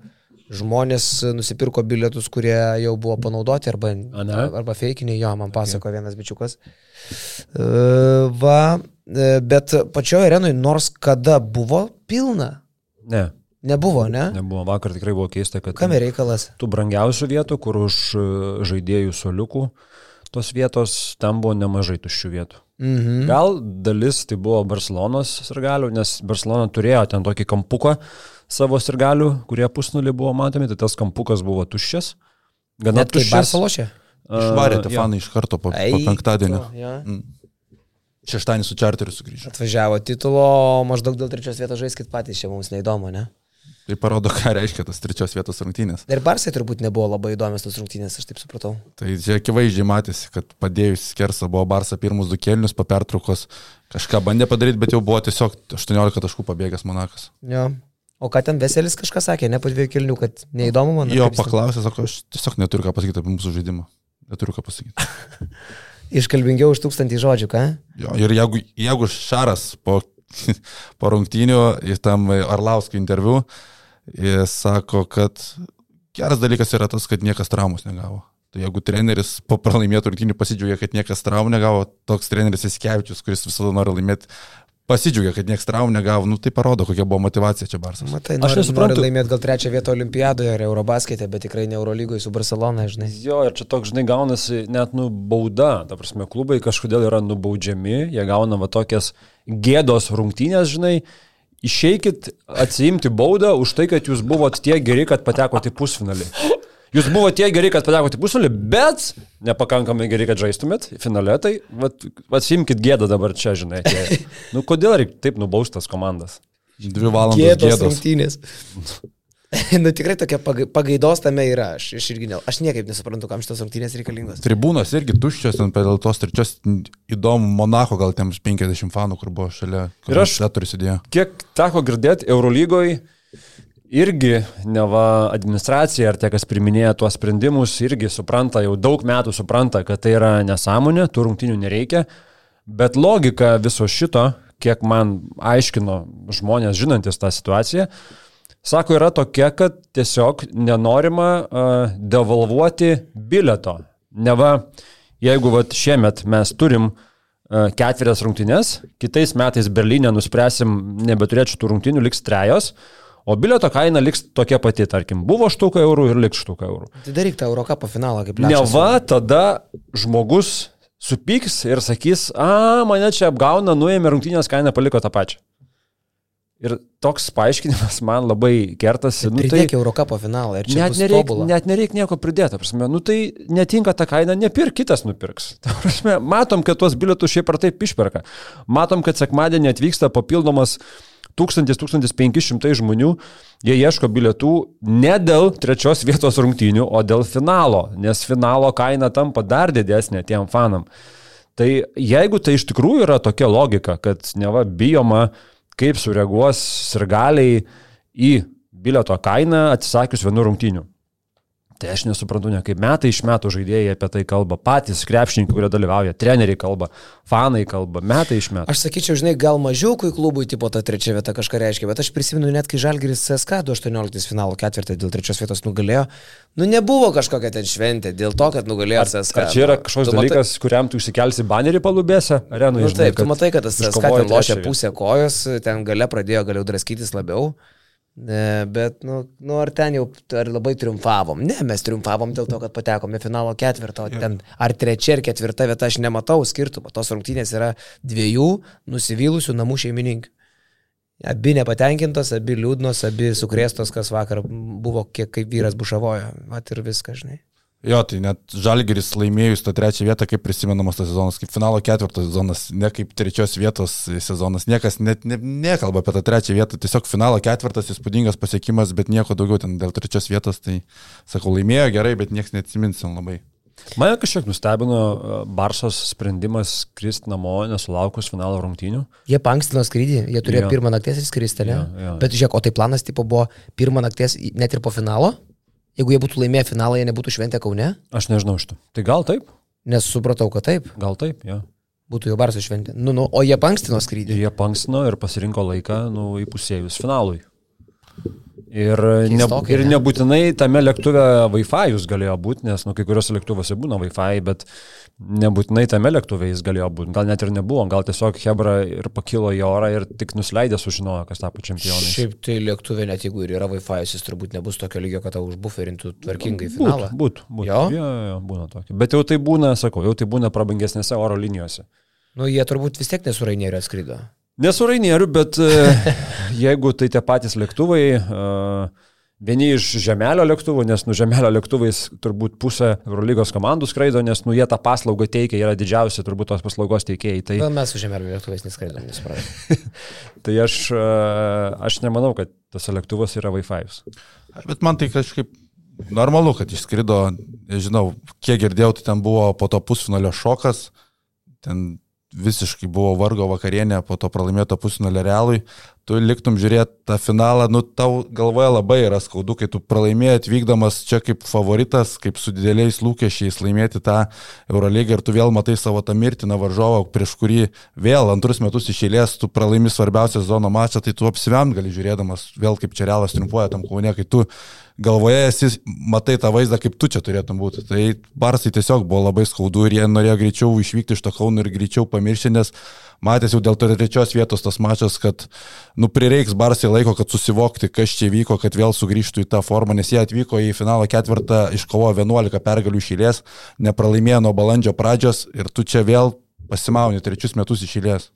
Žmonės nusipirko bilietus, kurie jau buvo panaudoti arba, Ane? arba feikiniai, jo, man pasako vienas bičiukas. E, Va, e, bet pačioje arenoje nors kada buvo pilna, Ne, nebuvo, ne? nebuvo. Vakar tikrai buvo keista, kad Kame reikalas? tų brangiausių vietų, kur už e, žaidėjų soliukų tos vietos, ten buvo nemažai tuščių vietų. Mhm. Gal dalis tai buvo Barcelonos sirgalių, nes Barcelona turėjo ten tokį kampuką savo sirgalių, kurie pusnulį buvo matomi, tai tas kampukas buvo tuščias. Gana Net tuščias. Barcelošė? Išvarėte jo. fanai iš karto po, po penktadienio. to, jo. Šeštadienį su čarteriu sugrįžo. Atvažiavo titulo, maždaug dėl trečios vietos žaiskit patys, čia mums neįdomu, ne? Tai parodo, ką reiškia tas trečios vietos rungtynės. Ir Barsai turbūt nebuvo labai įdomios tos rungtynės, aš taip supratau. Tai čia akivaizdžiai matėsi, kad padėjus skersą buvo Barsa pirmus du kelnius, po pertraukos kažką bandė padaryti, bet jau buvo tiesiog 18 taškų pabėgęs Monakas. Jo. O ką ten Veselis kažką sakė, ne po dviejų kilnių, kad neįdomu man. Jo paklausė, sako, aš tiesiog neturiu ką pasakyti apie mūsų žaidimą. Neturiu ką pasakyti. Iškalbingiau už tūkstantį žodžių, ką? Jo, ir jeigu, jeigu Šaras po, po rungtynių į tam Arlauskų interviu, sako, kad geras dalykas yra tas, kad niekas traumus negavo. Tai jeigu treneris po pralaimėtų rungtynių pasidžiaugia, kad niekas traumų negavo, toks treneris Įskevičius, kuris visada nori laimėti, pasidžiaugia, kad niekas traumų negavo, nu tai parodo, kokia buvo motivacija čia Barsas. Matai, Aš nori, nesuprantu. nori laimėti gal trečią vietą olimpiadoje ar Eurobaskete, bet tikrai ne Eurolygoje su Barcelona, žinai. Jo, ir čia toks, žinai, gaunasi net nubauda. Ta prasme, klubai kažkodėl yra nubaudžiami, jie gauna va tokias gėdos rungtynės, žinai. Išeikit atsiimti baudą už tai, kad jūs buvot tiek geri, kad patekote į pusfinalį. Jūs buvote tiek geri, kad patekote į pusfinalį, bet nepakankamai geri, kad žaistumėt finale, tai vat, atsimkit gėdą dabar čia, žinai. atėję. Nu, kodėl reikia taip nubaustas komandas? Dvi valandos Gėdos rungtynės. nu tikrai tokia pagai- pagaidos tame yra, aš, aš irgi ne, aš niekaip nesuprantu, kam šitos rungtynės reikalingos. Tribūnos irgi tuščios, ten dėl tos trečios įdomu, Monako gal tiems 50 fanų, kur buvo šalia. Ir aš-. Kiek teko girdėti, Eurolygoje irgi neva administracija ar tie, kas priminėja tuos sprendimus, irgi supranta, jau daug metų supranta, kad tai yra nesąmonė, tų rungtinių nereikia, bet logika viso šito, kiek man aiškino žmonės žinantis tą situaciją, sako, yra tokia, kad tiesiog nenorima uh, devalvuoti bileto. Neva, jeigu vat, šiemet mes turim uh, ketverias rungtynes, kitais metais Berlyne nuspręsim nebeturėti šitų rungtynių, liks trejos, o bileto kaina liks tokia pati, tarkim, buvo štuka eurų ir liks štuka eurų. Tai daryk tą Eurocapo finalą kaip lėšas. Neva tada žmogus supyks ir sakys, a, mane čia apgauna, nuėmė rungtynės kainą, paliko tą pačią. Ir toks paaiškinimas man labai kertasi. Nu, tai Eurocapo finalą ir čia net nereikia net nereik nieko pridėti. Prasme, nu, tai netinka ta kaina, nepirk, kitas nupirks. Ta prasme, matom, kad tuos bilietus šiaip ar taip išperka. Matom, kad sekmadienį atvyksta papildomas 1000-1500 žmonių, jie ieško bilietų ne dėl trečios vietos rungtynių, o dėl finalo, nes finalo kaina tampa dar didesnė tiem fanam. Tai jeigu tai iš tikrųjų yra tokia logika, kad neva bijoma kaip sureaguos sirgaliai į bilieto kainą atsisakius vienų rungtynių. Tai aš nesuprantu, ne kaip metai iš metų žaidėjai apie tai kalba, patys krepšininkai, kurie dalyvauja, treneriai kalba, fanai kalba, metai iš metų. Aš sakyčiau, žinai, gal mažiau, kai klubui tipo ta trečia vieta kažką reiškia, bet aš prisimenu net, kai Žalgiris CSK 18 finalo ketvirtį dėl trečios vietos nugalėjo, nu nebuvo kažkokia ten šventė dėl to, kad nugalėjo ar, CSK. Ar čia yra kažkoks tu dalykas, matai... kuriam tu išsikelsi banerį palubėse, arenoje? Nu, žinai, taip, tu matai, kad tas CSK ten lošia pusę kojos, ten gale pradėjo galiau draskytis labiau. Bet, nu, nu, ar ten jau ar labai triumfavom? Ne, mes triumfavom dėl to, kad patekome finalo ketvirtą, o ten ar trečia ar ketvirta vieta aš nematau skirtumo. Tos rungtynės yra dviejų nusivylusių namų šeimininkų. Abi nepatenkintos, abi liūdnos, abi sukrėstos, kas vakar buvo, kiek kaip vyras bušavojo. Vat ir viskas, žinai. Jo, tai net Žalgeris laimėjus tą trečią vietą, kaip prisimenamas tas sezonas, kaip finalo ketvirtas sezonas, ne kaip trečios vietos sezonas. Niekas net ne, nekalba apie tą trečią vietą, tiesiog finalo ketvirtas įspūdingas pasiekimas, bet nieko daugiau ten dėl trečios vietos, tai sakau, laimėjo gerai, bet niekas neatsiminsim labai. Mane kažkiek nustebino e, Barsos sprendimas skristi namo nesulaukus finalo rungtynių. Jie pankstino skrydį, jie turėjo jo. pirmą nakties įskristi, ne? Jo, jo. Bet žiūrėk, o tai planas tipo buvo pirmą nakties net ir po finalo? Jeigu jie būtų laimėję finalą, jie nebūtų šventę Kaune? Aš nežinau šito. Tai gal taip? Nes supratau, kad taip. Gal taip, jo. Būtų jau Barsų šventė. Nu, nu, o jie pankstino skrydį. Jie pankstino ir pasirinko laiką, nu, įpusėjus finalui. Ir, ne, ir nebūtinai tame lėktuve Wi-Fi jūs galėjo būti, nes nu, kai kuriuose lėktuvuose būna Wi-Fi, bet nebūtinai tame lėktuve jis galėjo būti. Gal net ir nebuvo, gal tiesiog Hebra ir pakilo į orą ir tik nusileidė sužinojo, kas tapo čempionu. Šiaip tai lėktuve, net jeigu ir yra Wi-Fi, jis turbūt nebus tokio lygio, kad tau užbuferintų tvarkingai finalą. Būtų, būtų. būtų. Jo? Jo, jo, būna tokio. Bet jau tai būna, sakau, jau tai būna prabangesnėse oro linijose. Nu, jie turbūt vis tiek nesurainėrio atskrido. Nesu rainierių, bet e, jeigu tai tie patys lėktuvai, e, vieni iš žemelio lėktuvų, nes nu žemelio lėktuvais turbūt pusė Eurolygos komandų skraido, nes nu jie tą paslaugą teikia, yra didžiausi turbūt tos paslaugos teikėjai. Tai... Gal mes su žemelio lėktuvais neskraidom, nesuprantu. tai aš, e, aš nemanau, kad tas lėktuvas yra Wi-Fi. Bet man tai kažkaip normalu, kad išskrido, žinau, kiek girdėjau, tai ten buvo po to pusfinalio šokas, ten visiškai buvo vargo vakarienė po to pralaimėto pusnulio realui, tu liktum žiūrėti tą finalą, nu tau galvoje labai yra skaudu, kai tu pralaimėjai atvykdamas čia kaip favoritas, kaip su dideliais lūkesčiais laimėti tą Eurolygą ir tu vėl matai savo tą mirtiną varžovą, prieš kurį vėl antrus metus išėlės tu pralaimi svarbiausią zono mačą, tai tu apsivem gali žiūrėdamas vėl kaip čia realas triumfuoja tam kaune, kai tu galvoje esi, matai tą vaizdą, kaip tu čia turėtum būti. Tai Barsai tiesiog buvo labai skaudu ir jie norėjo greičiau išvykti iš to Kauno ir greičiau pamiršti, nes matęs jau dėl trečios vietos tas mačas, kad nu, prireiks Barsai laiko, kad susivokti, kas čia vyko, kad vėl sugrįžtų į tą formą, nes jie atvyko į finalo ketvirtą, iškovojo 11 pergalių išėlės, nepralaimėjo nuo balandžio pradžios ir tu čia vėl pasimauni trečius metus išėlės.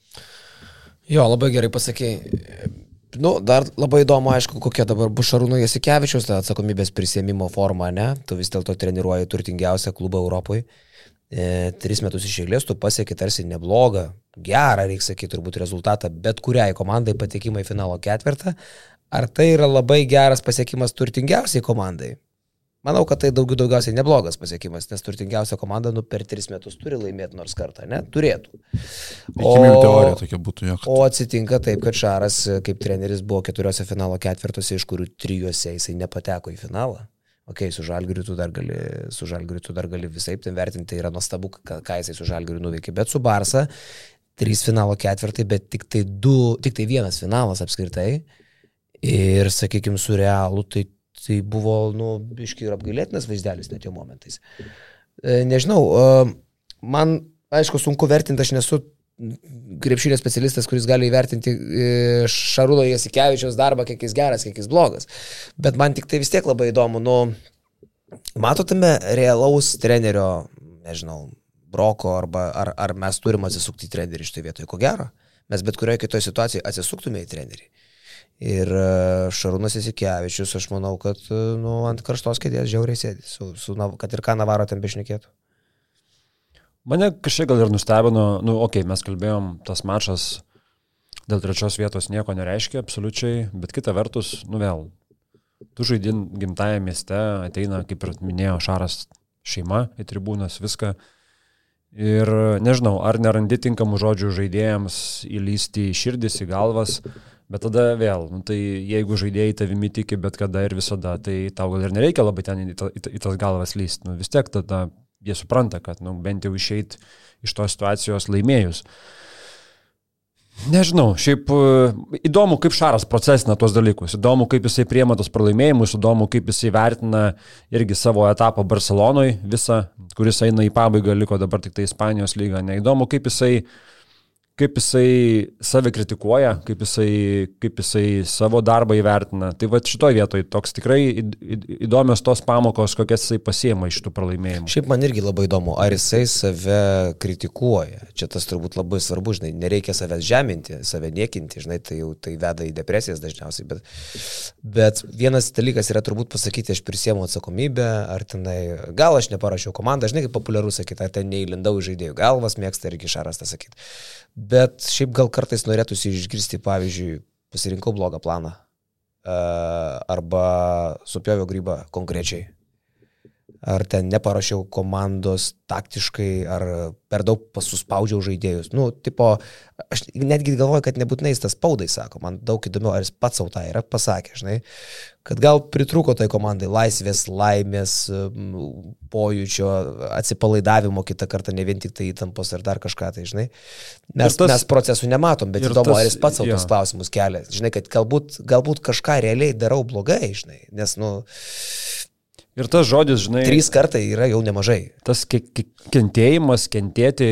Jo, labai gerai pasakėjai. Nu, dar labai įdomu, aišku, kokia dabar bus Šarūno Jasikevičius atsakomybės prisėmimo forma, ne? Tu vis dėlto treniruoji turtingiausią klubą Europoje. E, tris metus iš eilės tu pasieki tarsi neblogą, gerą, reikia sakyti, turbūt rezultatą bet kuriai komandai patekimą į finalo ketvirtą. Ar tai yra labai geras pasiekimas turtingiausiai komandai? Manau, kad tai daugiau daugiausiai neblogas pasiekimas, nes turtingiausia komanda nu, per tris metus turi laimėti nors kartą, ne? Turėtų. O, teorija tokia būtų jo. O atsitinka taip, kad Šaras kaip treneris buvo keturiose finalo ketvirtuose, iš kurių trijuose jisai nepateko į finalą. Ok, su žalgiriu tu dar gali, su žalgiriu tu dar gali visai ten vertinti, tai yra nuostabu, ką, ką jisai su žalgiriu nuveikė, bet su Barsa trys finalo ketvirtai, bet tik tai, du, tik tai vienas finalas apskritai. Ir, sakykime, su realu, tai Tai buvo, nu, biškai ir apgailėtinas vaizdelis net jo momentais. E, nežinau, e, man, aišku, sunku vertinti, aš nesu krepšinio specialistas, kuris gali įvertinti e, Šarūno Jasikevičiaus darbą, kiek jis geras, kiek jis blogas. Bet man tik tai vis tiek labai įdomu, nu, matotame realaus trenerio, nežinau, broko, arba ar, ar mes turim atsisukti į trenerį šitoje vietoje, ko gero. Mes bet kurioje kitoje situacijoje atsisuktume į trenerį. Ir e, Šarūnas Isikevičius, aš manau, kad e, nu, ant karštos kėdės žiauriai sėdi, su, su, kad ir ką Navaro ten bešnekėtų. Mane kažkiek gal ir nustebino, nu, okei, okay, mes kalbėjom, tas mačas dėl trečios vietos nieko nereiškia, absoliučiai, bet kita vertus, nu vėl, tu žaidin gimtajame mieste, ateina, kaip ir minėjo Šaras, šeima į tribūnas, viską. Ir nežinau, ar nerandi tinkamų žodžių žaidėjams įlysti į širdis, į galvas, Bet tada vėl, nu, tai jeigu žaidėjai tavimi tiki bet kada ir visada, tai tau gal ir nereikia labai ten į, ta, į tas galvas lysti. Nu, vis tiek tada jie supranta, kad nu, bent jau išeit iš tos situacijos laimėjus. Nežinau, šiaip e, įdomu, kaip Šaras procesina tuos dalykus, įdomu, kaip jisai priema tos pralaimėjimus, įdomu, kaip jisai vertina irgi savo etapą Barcelonoje visą, kuris eina į pabaigą, liko dabar tik tai Ispanijos lyga, neįdomu, kaip jisai uh, kaip jisai save kritikuoja, kaip jisai, kaip jisai savo darbą įvertina. Tai va šitoje vietoje toks tikrai įdomios tos pamokos, kokias jisai pasiema iš tų pralaimėjimų. Šiaip man irgi labai įdomu, ar jisai save kritikuoja. Čia tas turbūt labai svarbu, žinai, nereikia savęs žeminti, save niekinti, žinai, tai jau tai veda į depresijas dažniausiai. Bet, bet vienas dalykas yra turbūt pasakyti, aš prisiemu atsakomybę, ar tenai, gal aš neparašiau komandą, žinai, kaip populiaru sakyti, ar ten neįlindau į žaidėjų galvas, mėgsta irgi šaras tą sakyti. Bet šiaip gal kartais norėtųsi išgirsti, pavyzdžiui, pasirinkau blogą planą. Arba supjoviau grybą konkrečiai. Ar ten neparašiau komandos taktiškai, ar per daug pasuspaudžiau žaidėjus. Nu, tipo, aš netgi galvoju, kad nebūtinai jis tas spaudai sako, man daug įdomiau, ar jis pats savo tą yra pasakė, žinai, kad gal pritruko tai komandai laisvės, laimės, pojūčio, atsipalaidavimo kitą kartą, ne vien tik tai įtampos ar dar kažką, tai žinai. Mes, tas, mes procesų nematom, bet įdomu, tas, ar jis pats savo tos klausimus kelia. Žinai, kad galbūt, galbūt kažką realiai darau blogai, žinai, nes, nu, Ir tas žodis, žinai. Trys kartai yra jau nemažai. Tas kentėjimas, kentėti,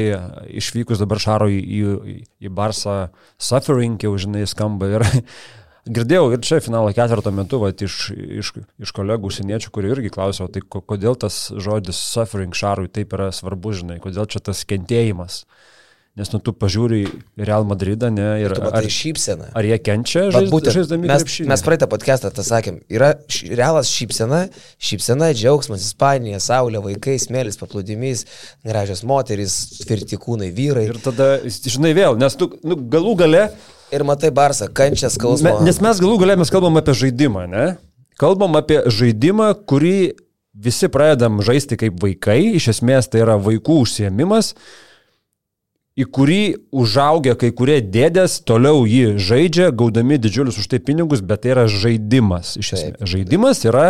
išvykus dabar Šaro į, į, į Barsą, suffering jau, žinai, skamba. Ir girdėjau ir čia finalo ketvirto metu, va, iš, iš, iš kolegų užsieniečių, kurie irgi klausė, tai kodėl tas žodis suffering Šarui taip yra svarbus, žinai, kodėl čia tas kentėjimas. Nes nu tu pažiūri Real Madridą, ne, ir ar, šypsena. Ar jie kenčia žaiz, būtent, žaisdami mes, krepšinį? Mes praeitą podcastą tą sakėm, yra š, realas šypsena, šypsena, džiaugsmas, Ispanija, saulė, vaikai, smėlis, paplūdimys, gražios moteris, tvirti kūnai, vyrai. Ir tada, žinai, vėl, nes tu nu, galų gale... Ir matai Barsą, kančias, skausmą. Me, nes mes galų gale mes kalbam apie žaidimą, ne? Kalbam apie žaidimą, kurį visi pradedam žaisti kaip vaikai, iš esmės tai yra vaikų užsiemimas į kurį užaugę kai kurie dėdės toliau jį žaidžia, gaudami didžiulius už tai pinigus, bet tai yra žaidimas. Iš esmės, žaidimas yra,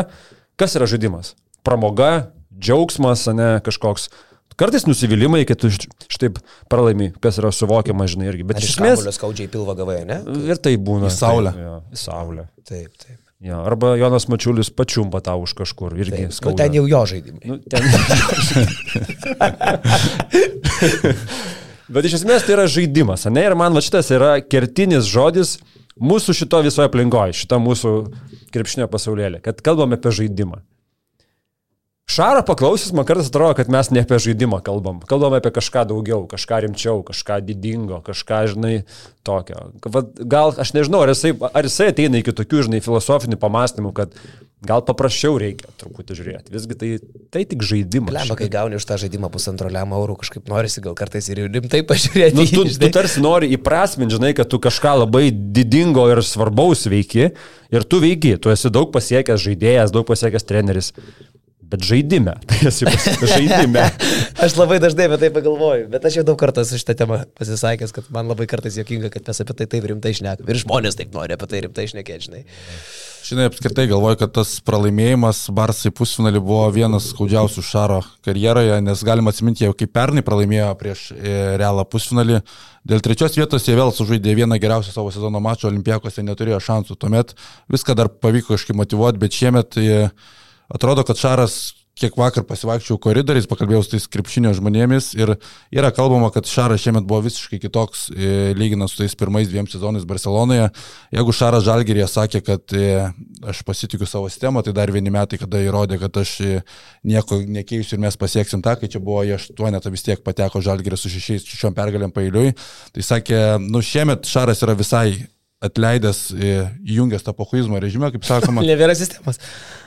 kas yra žaidimas? Pramoga, džiaugsmas, ne kažkoks. Kartais nusivylimai, kai tu štaip pralaimi, kas yra suvokiama, žinai, irgi. Bet iš esmės... skaudžiai pilva gavai, ne? Ir tai būna. Į saulę. Taip, ja, į saulę. Taip, taip. Ja, arba Jonas Mačiulis pačiumpa tau už kažkur irgi Taip. Nu, ten jau jo žaidimai. Nu, ten... Bet iš esmės tai yra žaidimas, ne? Ir man va šitas yra kertinis žodis mūsų šito visoje aplinkoje, šito mūsų krepšinio pasaulėlė, kad kalbame apie žaidimą. Šaro paklausis, man kartais atrodo, kad mes ne apie žaidimą kalbam. Kalbam apie kažką daugiau, kažką rimčiau, kažką didingo, kažką, žinai, tokio. Gal aš nežinau, ar jisai, ar jisai ateina iki tokių, žinai, filosofinių pamastymų, kad gal paprasčiau reikia truputį žiūrėti. Visgi tai, tai tik žaidimas. Lemba, kai gauni už tą žaidimą pusantro lemą eurų, kažkaip norisi gal kartais ir rimtai pažiūrėti. Nu, tu, tu tarsi nori įprasminti, žinai, kad tu kažką labai didingo ir svarbaus veiki ir tu veiki, tu esi daug pasiekęs žaidėjas, daug pasiekęs treneris. Bet žaidime. žaidime. aš labai dažnai apie tai pagalvoju, bet aš jau daug kartų esu šitą temą pasisakęs, kad man labai kartais jokinga, kad mes apie tai taip rimtai šnekame. Ir žmonės taip nori apie tai rimtai šnekėti, žinai. Žinai, apskritai galvoju, kad tas pralaimėjimas Barsai pusfinalį buvo vienas skaudžiausių Šaro karjeroje, nes galima atsiminti, jau kaip pernai pralaimėjo prieš e, Realą pusfinalį. Dėl trečios vietos jie vėl sužaidė vieną geriausią savo sezono mačą, Olimpijakose neturėjo šansų. Tuomet viską dar pavyko kažkaip motivuoti, bet šiemet... Jie, atrodo, kad Šaras kiek vakar pasivaikščiau koridoriais, pakalbėjau su tais krepšinio žmonėmis ir yra kalbama, kad Šaras šiemet buvo visiškai kitoks, e, lyginant su tais pirmais dviem sezonais Barcelonoje. Jeigu Šaras Žalgerėje sakė, kad e, aš pasitikiu savo sistemą, tai dar vieni metai, kada įrodė, kad aš e, nieko nekeisiu ir mes pasieksim tą, kai čia buvo jie aštuonetą vis tiek pateko Žalgerė su šešiais šešiom pergalėm pailiui. Tai sakė, nu šiemet Šaras yra visai atleidęs, e, įjungęs tą pohuizmo režimą, kaip sakoma. Nebėra sistemos.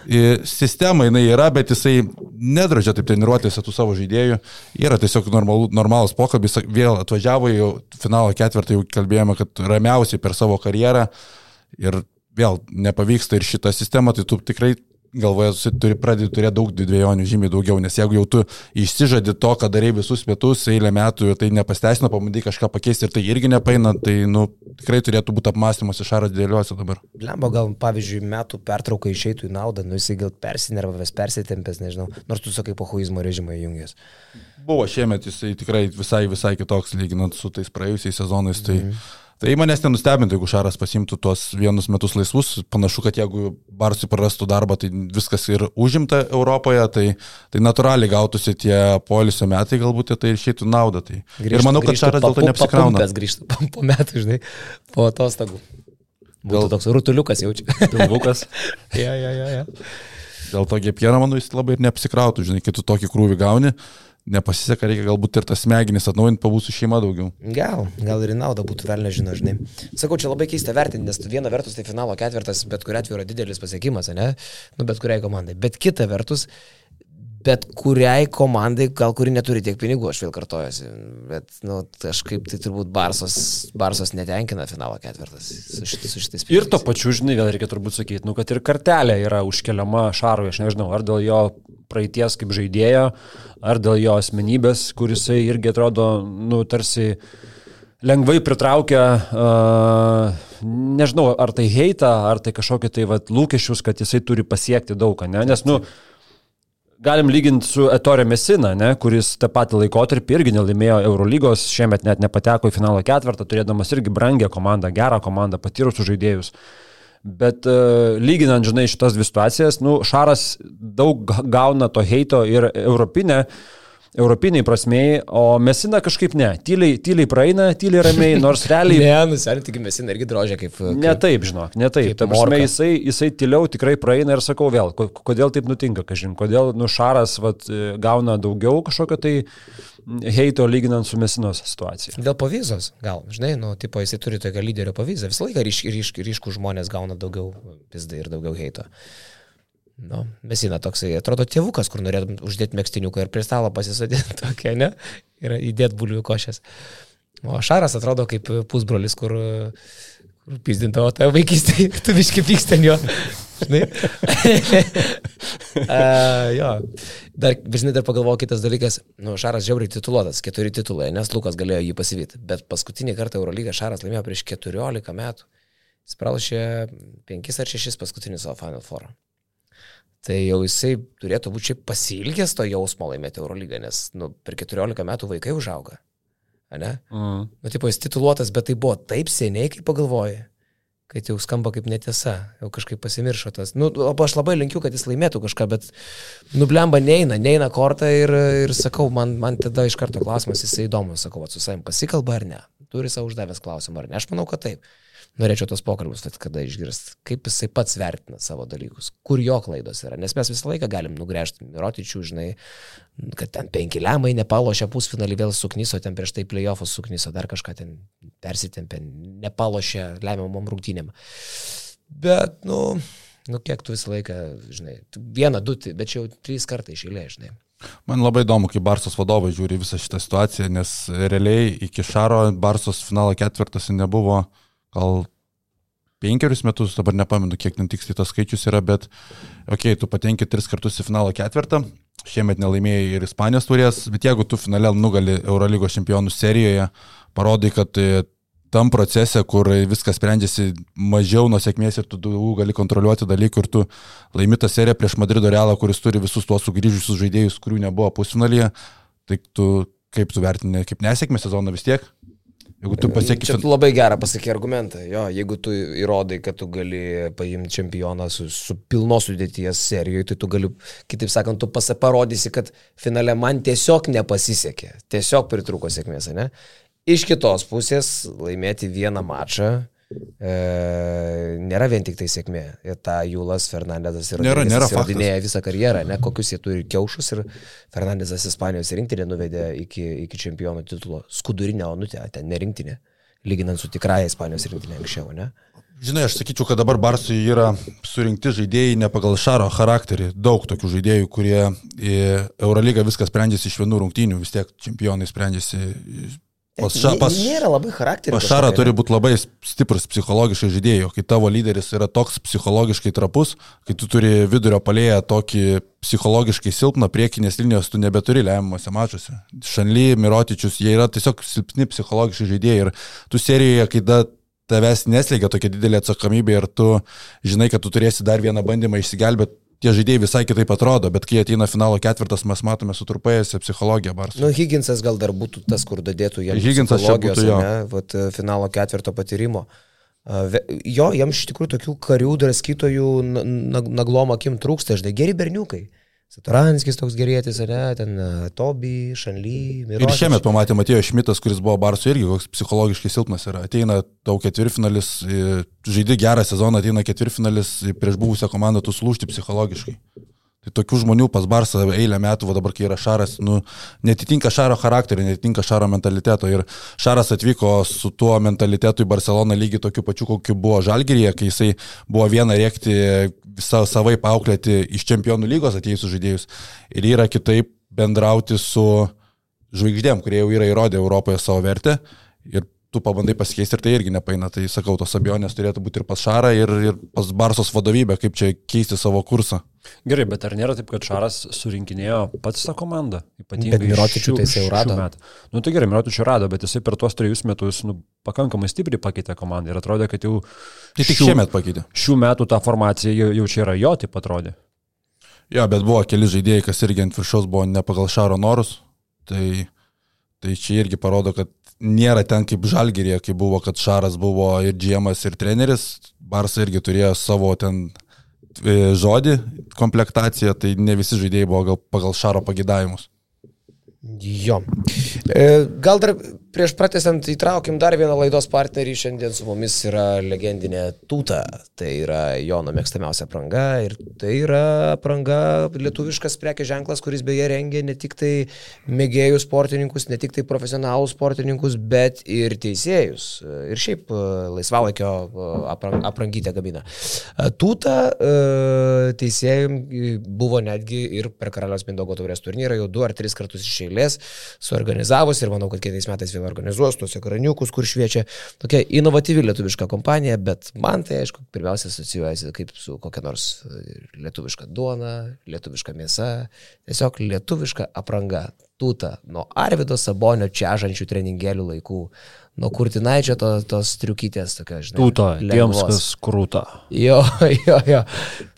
E, sistema jinai yra, bet jisai nedraudžia taip treniruotėse tų savo žaidėjų. Yra tiesiog normalu, normalus pokalbis, vėl atvažiavo į finalo ketvirtą, jau kalbėjome, kad ramiausiai per savo karjerą ir vėl nepavyksta ir šitą sistemą, tai tu tikrai galvoje turi pradėti turėti daug dviejonių, žymiai daugiau, nes jeigu jau tu išsižadi to, ką darai visus metus, eilę metų ir tai nepasteisino, pamandai kažką pakeisti ir tai irgi nepaina, tai nu, tikrai turėtų būti apmąstymas iš aras dėliuose dabar. Lemba gal, pavyzdžiui, metų pertrauka išeitų į naudą, nu jisai gal persinervavęs, persitempęs, nežinau, nors tu sakai, pohuizmo režimą įjungęs. Buvo šiemet jisai tikrai visai, visai kitoks, lyginant su tais praėjusiais sezonais. Tai... Mm -hmm Tai manęs nenustebintų, jeigu Šaras pasimtų tuos vienus metus laisvus. Panašu, kad jeigu Barsui prarastų darbą, tai viskas ir užimta Europoje, tai, tai natūraliai gautųsi tie polisio metai, galbūt tai išeitų naudą. Tai. Grįžtų, ir manau, kad Šaras dėl to neapsikrauna. Mes grįžtų po metų, žinai, po atostogų. Gal toks rutuliukas jaučia. Pilvukas. ja, ja, ja, ja. Dėl to Gepjera, manau, jis labai ir neapsikrautų, žinai, kai tu tokį krūvį gauni nepasiseka, reikia galbūt ir tas smegenis atnaujinti, pabūsiu šeima daugiau. Gal, gal ir į naudą būtų, vėl nežinau, žinai. Sakau, čia labai keista vertinti, nes viena vertus tai finalo ketvirtas, bet kuriu atveju yra didelis pasiekimas, ne? Nu, bet kuriai komandai. Bet kita vertus, bet kuriai komandai, gal kuri neturi tiek pinigų, aš vėl kartojuosi. Bet, nu, kažkaip tai turbūt Barsos, Barsos netenkina finalo ketvirtas su, šit, su šitais pinigais. Ir to pačiu, žinai, vėl reikia turbūt sakyti, nu, kad ir kartelė yra užkeliama Šarui, aš nežinau, ar dėl jo praeities kaip žaidėjo, ar dėl jo asmenybės, kuris irgi atrodo, nu, tarsi lengvai pritraukia, uh, nežinau, ar tai heitą, ar tai kažkokį tai vat, lūkesčius, kad jisai turi pasiekti daug, ne? Nes, nu, galim lyginti su Ettore Mesina, ne, kuris tą patį laikotarpį irgi nelaimėjo Eurolygos, šiemet net nepateko į finalo ketvirtą, turėdamas irgi brangę komandą, gerą komandą, patyrusius žaidėjus. Uh, Bet uh, lyginant, žinai, šitas dvi situacijas, nu, Šaras daug gauna to heito ir europinė, europiniai prasmei, o Mesina kažkaip ne. Tyliai, tyliai praeina, tyliai ramiai, nors realiai... ne, nuserinti, tik Mesina irgi drožia kaip... kaip ne taip, žinok, ne taip. Ta prasme, jisai, jisai tyliau tikrai praeina ir sakau vėl, kodėl taip nutinka, kažin, kodėl, nu, Šaras vat, gauna daugiau kažkokio tai... Heito lyginant su Mesinos situacija. Dėl pavizos, gal, žinai, nu, tipo, jisai turi tokią lyderio pavizą. Visą laiką ryškų ryšk, ryšk, žmonės gauna daugiau pizdai ir daugiau heito. Nu, Mesina toksai, atrodo, tėvukas, kur norėtum uždėti mėgstiniuką ir prie stalo pasisodinti tokia, ne? Ir įdėti bulvių košės. O Šaras atrodo kaip pusbrolis, kur, kur pizdintavo tą vaikystę, tu viški pyksti ant jo. Žinai? uh, jo. Dar, žinai, dar pagalvoju kitas dalykas. Nu, Šaras žiauriai tituluotas, keturi titulai, nes Lukas galėjo jį pasivyti. Bet paskutinį kartą Eurolygą Šaras laimėjo prieš 14 metų. Jis pralašė 5 ar 6 paskutinį savo Final Four. Tai jau jisai turėtų būti šiaip pasilgęs to jausmo laimėti Eurolygą, nes nu, per 14 metų vaikai užauga. Ne? Mm. Nu, tipo, jis tituluotas, bet tai buvo taip seniai, kaip pagalvojai kad jau skamba kaip netiesa, jau kažkaip pasimiršo tas. Nu, aš labai linkiu, kad jis laimėtų kažką, bet nublemba neina, neina kortą ir, ir sakau, man, man tada iš karto klausimas, jisai įdomus, sakau, su savim pasikalba ar ne, turi savo uždavęs klausimą ar ne, aš manau, kad taip norėčiau tos pokalbius, tad kada išgirst, kaip jisai pats vertina savo dalykus, kur jo klaidos yra, nes mes visą laiką galim nugręžti Mirotičių, žinai, kad ten penki lemai nepalošė pusfinalį, vėl suknyso, ten prieš tai playoffus suknyso, dar kažką ten persitempė, nepalošė lemiamom rungtynėm. Bet, nu, nu, kiek tu visą laiką, žinai, vieną, du, bet čia jau trys kartai išėlė, žinai. Man labai įdomu, kaip Barsos vadovai žiūri visą šitą situaciją, nes realiai iki Šaro Barsos finalo ketvirtas nebuvo uh, gal penkerius metus, dabar nepamenu, kiek ten tiksliai tas skaičius yra, bet, okei, okay, tu patenki tris kartus į finalo ketvirtą, šiemet nelaimėjai ir Ispanijos turės, bet jeigu tu finale nugali Eurolygos čempionų serijoje, parodai, kad e, tam procese, kur viskas sprendžiasi mažiau nuo sėkmės ir tu gali kontroliuoti dalykų ir tu laimi tą seriją prieš Madrido Realą, kuris turi visus tuos sugrįžusius žaidėjus, kurių nebuvo pusfinalyje, tai tu kaip tu vertini, kaip nesėkmė sezoną vis tiek? Jeigu tu pasieki... Čia tu labai gerą pasakė argumentą. Jo, jeigu tu įrodai, kad tu gali paimti čempioną su, su pilnos sudėties serijoje, tai tu gali, kitaip sakant, tu parodysi, kad finale man tiesiog nepasisekė. Tiesiog pritruko sėkmės, ne? Iš kitos pusės laimėti vieną mačą e, nėra vien tik tai sėkmė. Ir ta Jūlas Fernandezas ir nėra, nėra įrodinėja visą karjerą, ne, kokius jie turi kiaušus ir Fernandezas Ispanijos rinktinė nuvedė iki, iki čempionų titulo. Skudurinė onutė, ten ne rinktinė. lyginant su tikrąją Ispanijos rinktinė anksčiau, ne? Žinai, aš sakyčiau, kad dabar Barsui yra surinkti žaidėjai ne pagal Šaro charakterį. Daug tokių žaidėjų, kurie Eurolygą viskas sprendžiasi iš vienų rungtynių, vis tiek čempionai sprendžiasi. Pas, ša, pas, Nėra labai charakteris. pas Šarą turi būti labai stiprus psichologiškai žaidėjų. Kai tavo lyderis yra toks psichologiškai trapus, kai tu turi vidurio palėję tokį psichologiškai silpną priekinės linijos, tu nebeturi lemiamuose mačiuose. Šanly, Mirotičius, jie yra tiesiog silpni psichologiškai žaidėjai. Ir tu serijoje, kai da, tavęs neslėgia tokia didelė atsakomybė ir tu žinai, kad tu turėsi dar vieną bandymą išsigelbėti, tie žaidėjai visai kitaip atrodo, bet kai ateina finalo ketvirtas, mes matome sutrupėjusią psichologiją Barsų. Nu, Higginsas gal dar būtų tas, kur dadėtų jam Higginsas būtų jo. ne, vat, finalo ketvirto patyrimo. Jo, jam iš tikrųjų tokių karių draskytojų na- na- naglom akim trūksta, žinai, geri berniukai. Saturanskis toks gerėtis, ne, ten e, Toby, Šanly, Ir Mirotičius. šiemet pamatėme Matėjo Šmitas, kuris buvo Barsų irgi koks psichologiškai silpnas yra. Ateina tau ketvirtfinalis, e, žaidži gerą sezoną, ateina ketvirtfinalis e, prieš buvusią komandą, tu sulūšti psichologiškai. Tai tokių žmonių pas Barsą eilę metų, va dabar kai yra Šaras, nu, netitinka Šaro charakterio, netitinka Šaro mentaliteto. Ir Šaras atvyko su tuo mentalitetu į Barceloną lygiai tokiu pačiu, kokiu buvo Žalgirėje, kai jisai buvo vieną rėkti savai pauklėti iš čempionų lygos atėjusius žaidėjus. Ir yra kitaip bendrauti su žvaigždėm, kurie jau yra įrodę Europoje savo vertę. Ir tu pabandai pasikeisti ir tai irgi nepaina. Tai sakau, tos abejonės turėtų būti ir pas Šarą, ir, ir pas Barsos vadovybę, kaip čia keisti savo kursą. Gerai, bet ar nėra taip, kad Šaras surinkinėjo pats tą komandą? Ypatingai Bet Mirotičių tai jau rado. metų. Nu tai gerai, Mirotičių rado, bet jisai per tuos trejus metus nu, pakankamai stipriai pakeitė komandą ir atrodė, kad jau Tai tik šių- šiemet pakeitė. šių metų ta formacija jau, jau čia yra jo, taip atrodė. Jo, bet buvo keli žaidėjai, kas irgi ant viršaus buvo ne pagal Šaro norus. Tai, tai čia irgi parodo, kad nėra ten kaip Žalgirė, kai buvo, kad Šaras buvo ir džiemas, ir treneris. Barsa irgi turėjo savo ten e, žodį, komplektaciją, tai ne visi žaidėjai buvo gal pagal Šaro pagidavimus. Jo. E, Gal dar prieš pratęsant įtraukim dar vieną laidos partnerį. Šiandien su mumis yra legendinė Tūta. Tai yra Jono mėgstamiausia apranga. Ir tai yra apranga lietuviškas prekės ženklas, kuris beje rengia ne tik tai mėgėjų sportininkus, ne tik tai profesionalų sportininkus, bet ir teisėjus. Ir šiaip e, laisvalaikio e, aprang- aprangytę gamina. E, Tūta teisėjai buvo netgi ir per Karaliaus Mindogo taurės turnyrą jau du ar tris kartus iš eilės suorganizavus ir manau, kad kitais metais vėl organizuos tuos ekraniukus, kur šviečia tokia inovatyvi lietuviška kompanija, bet man tai aišku pirmiausia asocijuojasi kaip su kokia nors e, lietuviška duona, lietuviška mėsa, tiesiog lietuviška apranga. Tūta nuo Arvido Sabonio čiažančių treningėlių laikų, nuo Kurtinaičio to, tos triukytės, tokia, žinai. Tūta, tiems, lengvos. kas krūta. Jo, jo, jo.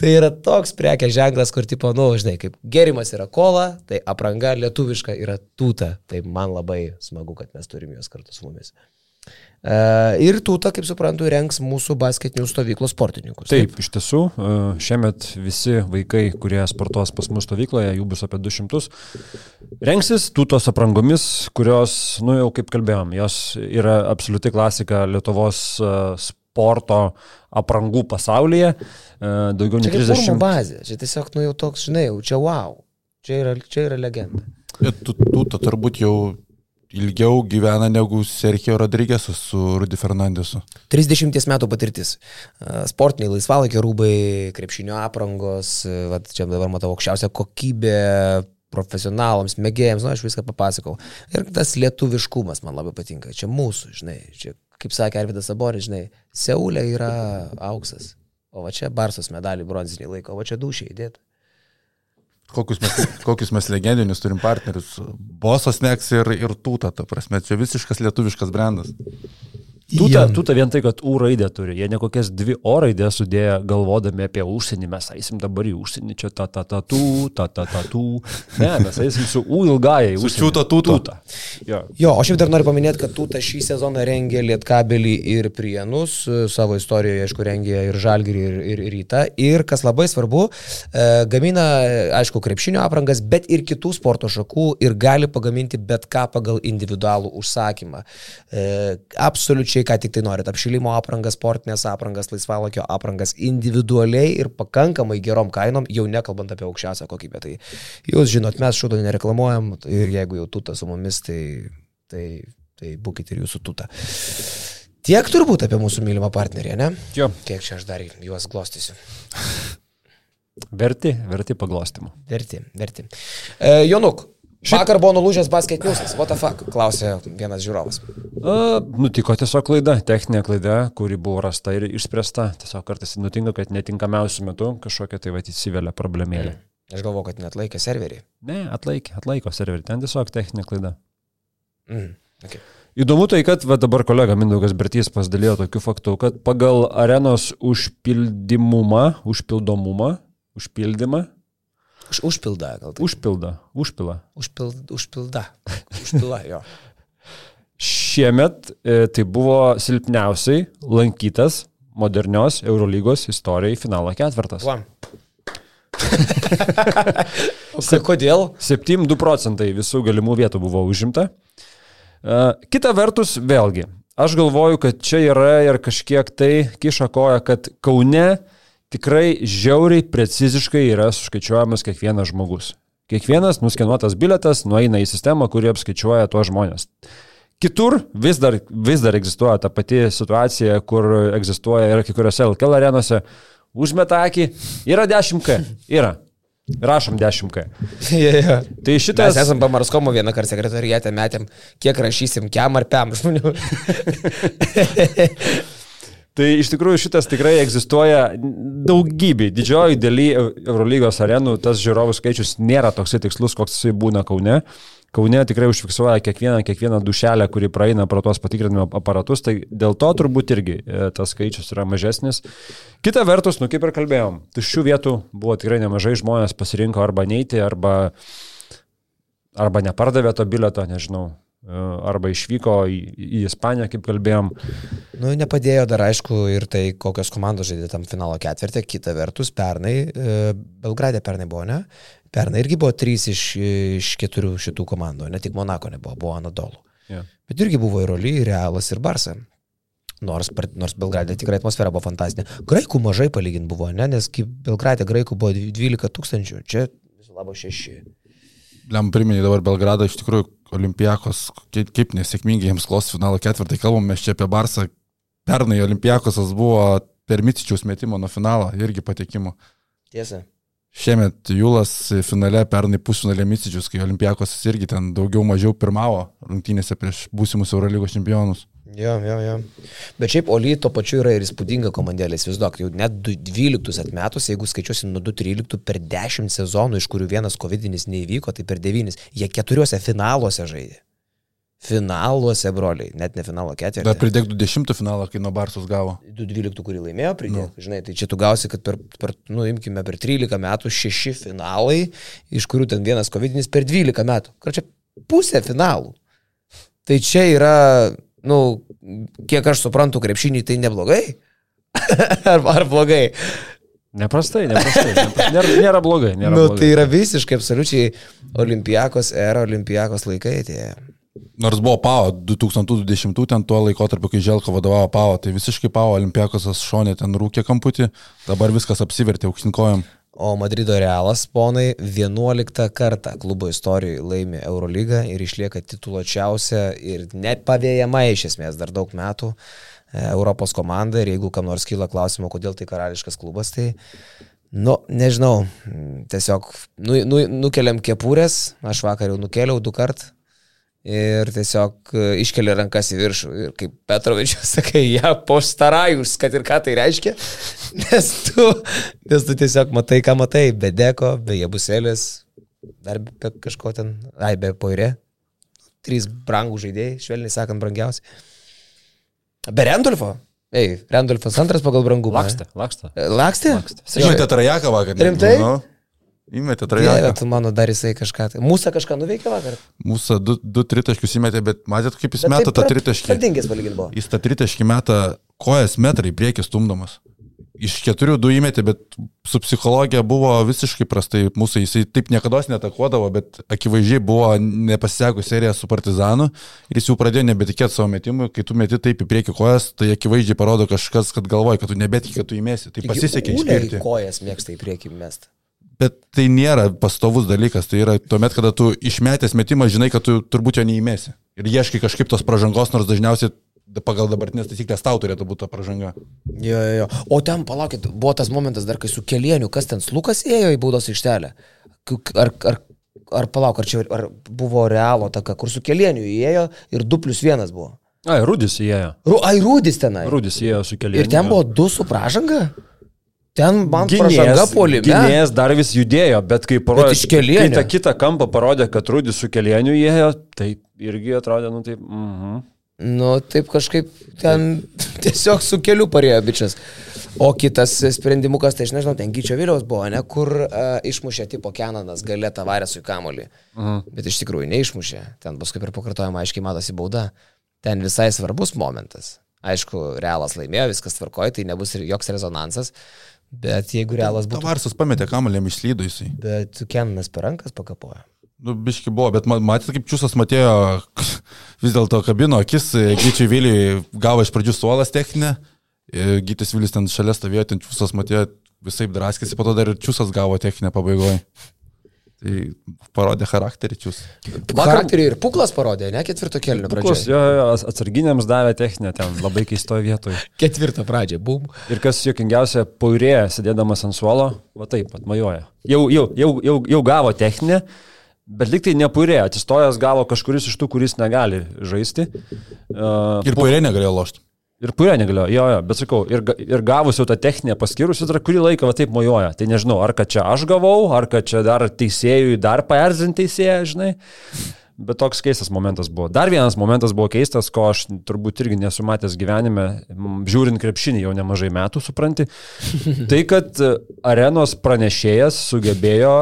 Tai yra toks prekės ženklas, kur tipo, nu, žinai, kaip gerimas yra kola, tai apranga lietuviška yra tūta. Tai man labai smagu, kad mes turime juos kartu su mumis. E, ir tūta, kaip suprantu, renks mūsų basketinių stovyklos sportininkus. Taip, iš tiesų, e, šiemet visi vaikai, kurie sportuos pas mus stovykloje, jų bus apie 200, rengsis tūtos aprangomis, kurios, nu jau kaip kalbėjom, jos yra absoliuti klasika Lietuvos e, sporto aprangų pasaulyje. Daugiau nei Čia kaip 30. formo bazė, čia tiesiog, nu, jau toks, žinai, jau čia wow. Čia yra, čia yra legenda. Tu, tu ta turbūt jau ilgiau gyvena negu Sergio Rodrygėsas su Rudy Fernandesu. 30 metų patirtis. E, Sportiniai laisvalaikio rūbai, krepšinio aprangos, e, vat, čia dabar matau aukščiausią kokybę profesionalams, mėgėjams, nu aš viską papasakau. Ir tas lietuviškumas man labai patinka. Čia mūsų, žinai, čia, kaip sakė Arvidas Saboris, žinai, Seulė yra auksas. O va čia Barsos medalį bronzinį laiko, o va čia dušiai įdėtų. Kokius mes, kokius mes legendinius turim partnerius. Bosas Neks ir, ir Tūta, ta prasme, čia visiškas lietuviškas brandas. Tūta, tūta vien tai, kad U raidę turi. Jie ne kokias dvi O raidės sudėję galvodami apie užsienį. Mes eisim dabar į užsienį, čia ta ta ta tų, ta ta ta tų. Ne, mes eisim su U ilgai. Su tūto. Tūta. Jo. Jo, aš jau dar noriu paminėti, kad Tūta šį sezoną rengė Lietkabelį ir Prienus, savo istorijoje, aišku, rengė ir Žalgirį, ir, ir, ir Rytą. Ir kas labai svarbu, e, gamina, aišku, krepšinio aprangas, bet ir kitų sporto šakų ir gali pagaminti bet ką pagal individualų užsakymą. E, absoliučiai, ką tik tai norit. Apšilimo aprangas, sportinės aprangas, laisvalokio aprangas individualiai ir pakankamai gerom kainom, jau nekalbant apie aukščiausią kokybę. Tai jūs žinot, mes šūdo nereklamuojam ir jeigu jau tuta su mumis, tai, tai, tai būkite ir jūsų tuta. Tiek turbūt apie mūsų mylimą partnerį, ne? Jo, Kiek čia aš dar juos glostysiu. verti, verti paglostimo. Verti, verti. E, Jonuk, vakar buvo nulūžęs basket newsas. What the fuck? Klausė vienas žiūrovas. A, nutiko tiesiog klaida, techninė klaida, kuri buvo rasta ir išspręsta. Tiesiog kartais nutinka, kad netinkamiausių metų kažkokia tai va įsivelia problemėlė. Aš galvoju, kad net laikė serverį. Ne, atlaikė, atlaiko serverį, ten tiesiog techninė klaida. Mm. Okay. Įdomu tai, kad va, dabar kolega Mindaugas Bertys pasidalijo tokiu faktu, kad pagal arenos užpildimumą, užpildomumą, užpildymą, Už, užpilda, gal tai. užpildą, užpilą. Užpild, užpilda. Užpilda, jo. Šiemet e, tai buvo silpniausiai lankytas modernios Eurolygos istorijai finalo ketvirtas. Va. o kai, kodėl? 7-2 procentai visų galimų vietų buvo užimta. E, Kita vertus, vėlgi, aš galvoju, kad čia yra ir kažkiek tai kiša koja, kad Kaune tikrai žiauriai preciziškai yra suskaičiuojamas kiekvienas žmogus. Kiekvienas nuskenuotas biletas nueina į sistemą, kuri apskaičiuoja tuos žmonės. Kitur vis dar, vis dar egzistuoja ta pati situacija, kur egzistuoja ir kuriuose LKL arenose. Užmeta akį, yra 10K, yra. Rašom 10K. yeah, yeah. Tai Mes šitas... esam pamarskomo vieną kartą sekretariatę metėm, kiek rašysim, kiam ar piam žmonių. Tai iš tikrųjų šitas tikrai egzistuoja daugybė. Didžioji daly Eurolygos arenų tas žiūrovų skaičius nėra toksai tikslus, koks jisai būna Kaune. Kaune tikrai užfiksuoja kiekvieną, kiekvieną dušelę, kuri praeina pro tuos patikrinimo aparatus, tai dėl to turbūt irgi e, tas skaičius yra mažesnis. Kita vertus, nu kaip ir kalbėjom, tuščių vietų buvo tikrai nemažai, žmonės pasirinko arba neiti, arba, arba nepardavė to bileto, nežinau, arba išvyko į, į Ispaniją, kaip kalbėjom. Nu, nepadėjo dar aišku ir tai, kokios komandos žaidė tam finalo ketvirtį. Kita vertus, pernai, e, Belgradė pernai buvo, ne? Pernai irgi buvo trys iš, iš keturių šitų komandų, ne tik Monako nebuvo, buvo Anadolu. Yeah. Bet irgi buvo ir Oli, ir Realas, ir Barsa. Nors, nors Belgradė tikrai atmosfera buvo fantastinė. Graikų mažai palyginti buvo, ne? Nes kaip Belgradė graikų buvo 12 tūkstančių, čia viso labo 6. Lem priminė dabar Belgradą, iš tikrųjų, Olimpijakos, kaip, kaip nesėkmingai jiems klos finalo ketvirtai, kalbam mes čia apie Barsą. Pernai Olimpijakosas buvo per Micičiaus metimo nuo finalo irgi patekimo. Tiesa. Šiemet Julas finale pernai pusfinalė Micičius, kai Olimpijakosas irgi ten daugiau mažiau pirmavo rungtynėse prieš būsimus Eurolygos čempionus. Jo, jo, jo. Bet šiaip Oli to pačiu yra ir įspūdinga komandėlė. Įsivaizduok, jau net du- 12 atmetus, jeigu skaičiuosim nuo 2-13 per 10 sezonų, iš kurių vienas covidinis neįvyko, tai per 9. Jie keturiuose finaluose žaidė. Finaluose, broliai, net ne finalo Dar ketvirtį. pridėk 20 finalą, kai nuo Barsos gavo. 2-12, kurį laimėjo, pridėk. Nu. Žinai, tai čia tu gausi, kad per, per nu, imkime, per 13 metų šeši finalai, iš kurių ten vienas covidinis per 12 metų. Kur čia pusė finalų. Tai čia yra, nu, kiek aš suprantu, krepšinį tai neblogai. ar, ar blogai? Neprastai, neprastai. nepra- Nėra, nėra blogai. Nėra Nu, blogai. tai yra visiškai absoliučiai olimpijakos era, olimpijakos laikai atėjo. Nors buvo Pavo 2020, ten tuo laikotarpiu, kai Želko vadovavo Pavo, tai visiškai Pavo Olimpijakosas šonė ten rūkė kamputį, dabar viskas apsivertė aukštinkojom. O Madrido Realas, ponai, 11 kartą klubo istorijoje laimi Eurolygą ir išlieka tituluočiausia ir net pavėjama iš esmės dar daug metų e, Europos komanda. Ir jeigu kam nors kyla klausimo, kodėl tai karališkas klubas, tai, nu, nežinau, tiesiog nu, nu, nukeliam kepurės, aš vakar jau nukeliau du kart. Ir tiesiog e, iškeli rankas į viršų. Ir kaip Petrovičius sakai, ja, postarajus, kad ir ką tai reiškia. Nes tu, nes tu tiesiog matai, ką matai, be deko, be jebusėlės, dar be kažko ten, ai, be poirė. Trys brangų žaidėjai, švelniai sakant, brangiausi. Be Rendolfo. Ei, Rendolfas antras pagal brangumą. Lakstė, lakstė. Lakstė? Lakstė. Įmetė trajeką vakar. ne? Rimtai? Nu, įmetė trajeką. tu mano dar jisai kažką. tai- Mūsų kažką nuveikė vakar. Mūsų du, du tritaškius įmetė, bet matėt, kaip jis Bet meta tą tritaškį. Pradingęs palyginti buvo. Jis tą tritaškį meta kojas metrai į priekį stumdomas. Iš keturių du įmetė, bet su psichologija buvo visiškai prastai mūsų. Jisai taip niekada netakuodavo, bet akivaizdžiai buvo nepasisekus serija su Partizanu ir jis jau pradėjo nebetikėti savo metimui. Kai tu meti taip į priekį kojas, tai akivaizdžiai parodo kažkas, kad galvoja, kad tu nebetiki, kad tu įmesi. Tai pasisekė kojas mėgsta į priekį mest. Bet tai nėra pastovus dalykas, tai yra tuomet, kada tu išmetęs metimą, žinai, kad tu turbūt jo neįmesi. Ir ieškai kažkaip tos pažangos, nors dažniausiai pagal dabartinės taisyklės tau turėtų būti ta pažanga. Jo, jo, jo. O ten, palaukit, buvo tas momentas dar, kai su kelieniu, kas ten slukas ėjo į baudos aikštelę. Ar, ar, ar palauk, ar čia ar buvo realo taka, kur su kelieniu įėjo ir 2 plus 1 buvo. Ai, Rudis įėjo. Ru, ai, rūdis tenai. Rudis įėjo su keliu. Ir ten buvo 2 su pražanga? Ten man pražanga polime. Gynėjas dar vis judėjo, bet kai parodė, kai tą kitą kampą parodė, kad Rudis su kelieniu įėjo, tai irgi atrodė, nu taip, mhm. Nu, taip kažkaip ten tiesiog su keliu parėjo bičias. O kitas sprendimukas, tai aš nežinau, ten Gyčio Viliaus buvo, ne, kur uh, išmušė tipo Kenanas galė tavarėsui kamolį. Mhm. Bet iš tikrųjų neišmušė. Ten paskui per pakartojimą aiškiai matosi bauda. Ten visai svarbus momentas. Aišku, realas laimėjo, viskas tvarkoja, tai nebus ir joks rezonansas. Bet jeigu realas būtų... Tavarsas pametė kamalėm išlydo jisai. Bet Kenanas per rankas pakapojo. Nu, biški buvo, bet ma- matėte, kaip Čiūsas matėjo, vis dėlto kabino akis, Gyčiui Viliui gavo iš pradžių suolas techninę, Gytis Vilis ten šalia stovėjo, ten Čiūsas matėjo visai draskėsi, po to dar ir Čiūsas gavo techninę pabaigoje. Tai parodė charakterį Čiūsas. Charakterį ir puklas parodė, ne ketvirto Puklas, pradžioje. jo, jo, atsarginiams davė techninę ten labai keistoje vietoje. Ketvirtą pradžią, bum. Ir kas juokingiausia, paurėja, sėdėdamas ant suolo, va taip, atmajoja. Jau, jau, jau, jau, jau gavo techninę, bet liktai nepaurėja, atsistojęs gavo kažkuris iš tų, kuris negali žaisti. Uh, Ir pairė negalėjo lošti. Ir purė negalėjo, jo, jo, bet sakau, ir, ir gavus jau tą techninę paskirusi, dar kurį laiką va taip mojuoja. Tai nežinau, ar kad čia aš gavau, ar kad čia dar teisėjui dar paerzinti teisėją, žinai. Bet toks keistas momentas buvo. Dar vienas momentas buvo keistas, ko aš turbūt irgi nesu matęs gyvenime, žiūrint krepšinį jau nemažai metų, supranti. Tai, kad e, arenos pranešėjas sugebėjo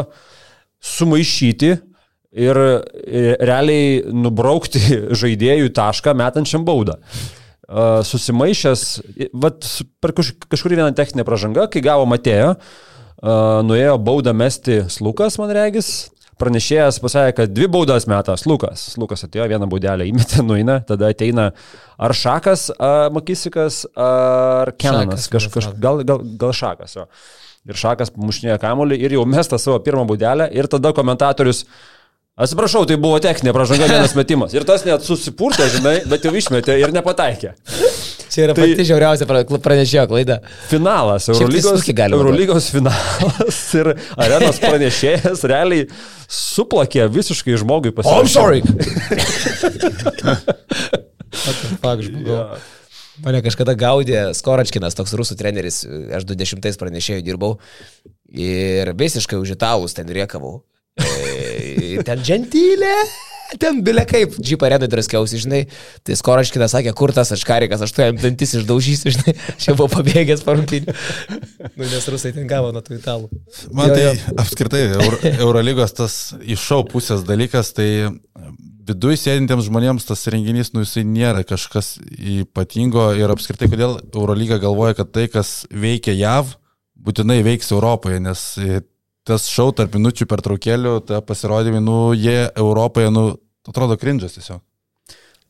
sumaišyti ir e, realiai nubraukti žaidėjų tašką metančiam baudą. Uh, susimaišęs, vat, per kaž, kažkurį vieną techninę pražangą, kai gavo Matėjo, uh, nuėjo baudą mesti Slukas, man regis. Pranešėjas pasakė, kad dvi baudas metas Lukas. Lukas atėjo, vieną baudelę įmetė, nueina, tada ateina ar Šakas, ar Makisikas, ar Kenanas. Kaž, kaž, gal, gal, gal Šakas. Jo. Ir Šakas mušinėjo kamolį ir jau mesta savo pirmą baudelę. Ir tada komentatorius, atsiprašau, tai buvo techninė pražanga vienas metimas. Ir tas net susipurtė, žinai, bet jau išmetė ir nepataikė. Čia yra Tai- pati žiauriausia pra- pranešėjo klaida. Finalas, Eurolygos, Eurolygos finalas ir arenos pranešėjas realiai suplakė visiškai žmogui Oh, I'm sorry. Fuck, žmogau. Mane kažkada gaudė Skoračkinas, toks rusų treneris, aš 20 pranešėjų dirbau ir visiškai už italus ten riekavau. E, ten džentylė, ten bilė kaip, džip arenai draskiausi, žinai. Tai Skoračkinas sakė, kur tas aškarikas, aš tu jam dantis išdaužysiu, žinai, aš jau buvau pabėgęs parungtynį. Nu, nes rusai ten gavo nuo tų italų. Man Jo, tai jo. apskritai Euro, Eurolygos tas iš šau pusės dalykas, tai viduje sėdintiems žmonėms tas renginys, nu jisai nėra kažkas ypatingo ir apskritai kodėl Eurolyga galvoja, kad tai, kas veikia JAV, būtinai veiks Europoje, nes tas šau tarp minučių per traukėlių, ta pasirodymai, nu jie Europoje, nu atrodo krindžas tiesiog.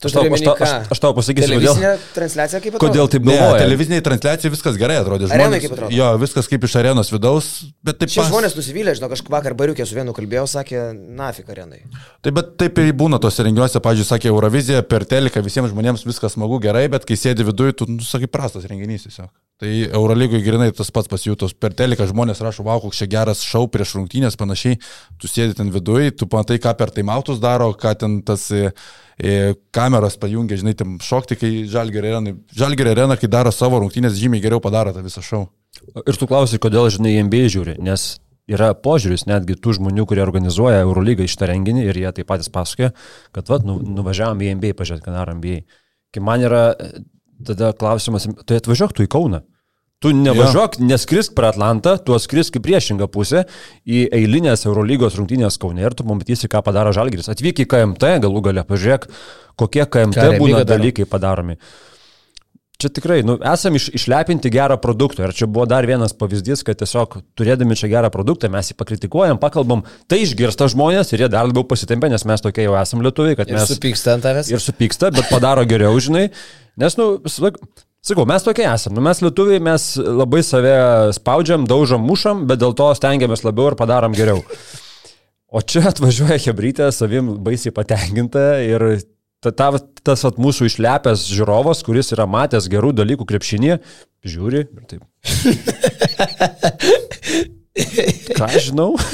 Aš tau, aš, tau, aš, aš tau pasakysiu, kodėl, Televizinė transliacija kaip kodėl taip Ne, galvoja. televiziniai transliacijai viskas gerai atrodė. Arenai Žmonės- kaip atrodo? Jo, viskas kaip iš arenos vidaus, bet taip Šie pas- žmonės nusivylė, žinau, aš vakar bariukė su vienu kalbėjau, sakė, nafik arenai. Taip, bet taip ir būna tose renginiuose, pavyzdžiui, sakė Eurovizija per teleką, visiems žmonėms viskas smagu, gerai, bet kai sėdi viduje, tu, nu, sakai, prastas renginys tiesiog. Tai Eurolygui grinai tas pats pasijutos. Per teleką žmonės rašo, wow, koks čia geras šau prieš rungtynės, panašiai, tu sėdi ten viduje, tu matai, ką per taimautus daro, ką ten tas e, kameras pajungia, žinai, tam šokti, kai Žalgerio arena, Žalgerio arena, kai daro savo rungtynės, žymiai geriau padaro tą visą šau. Ir tu klausai, kodėl, žinai, NBA žiūri, nes yra požiūris netgi tų žmonių, kurie organizuoja Eurolygą iš tą renginį ir jie taip patys pasakoja, kad, va, nu, nuvažiavam į NBA, pažiūrėt, ką daro NBA. Kai man yra e, tada klausimas, tai atvažiuok tu į Kauną. Tu nevažiuok, ja. neskrisk per Atlantą, tu skrisk į priešingą pusę, į eilinės Eurolygos rungtynės Kaune ir tu pamatysi, ką padaro Žalgiris. Atvyk į KMT, galų gale pažiūrėk, kokie KMT Ką būna dalykai padaromi. Čia tikrai, nu, esam iš, išlepinti gerą produktą. Ir čia buvo dar vienas pavyzdys, kad tiesiog turėdami čia gerą produktą, mes jį pakritikuojam, pakalbam, tai išgirsta žmonės ir jie dar labiau pasitempia, nes mes tokie jau esam lietuviai, kad Ir mes supyksta ant tavęs. ir supyksta, bet padaro geriau, žinai. Nes, nu, sakau, mes tokie esame. Nu, mes lietuviai, mes labai save spaudžiam, daužom, mušam, bet dėl to stengiamės labiau ir padarom geriau. O čia atvažiuoja Hebrytė, savim baisiai patenkinta ir ta, ta, tas at, mūsų išlepęs žiūrovas, kuris yra matęs gerų dalykų krepšinėje, žiūri ir taip. Ką žinau?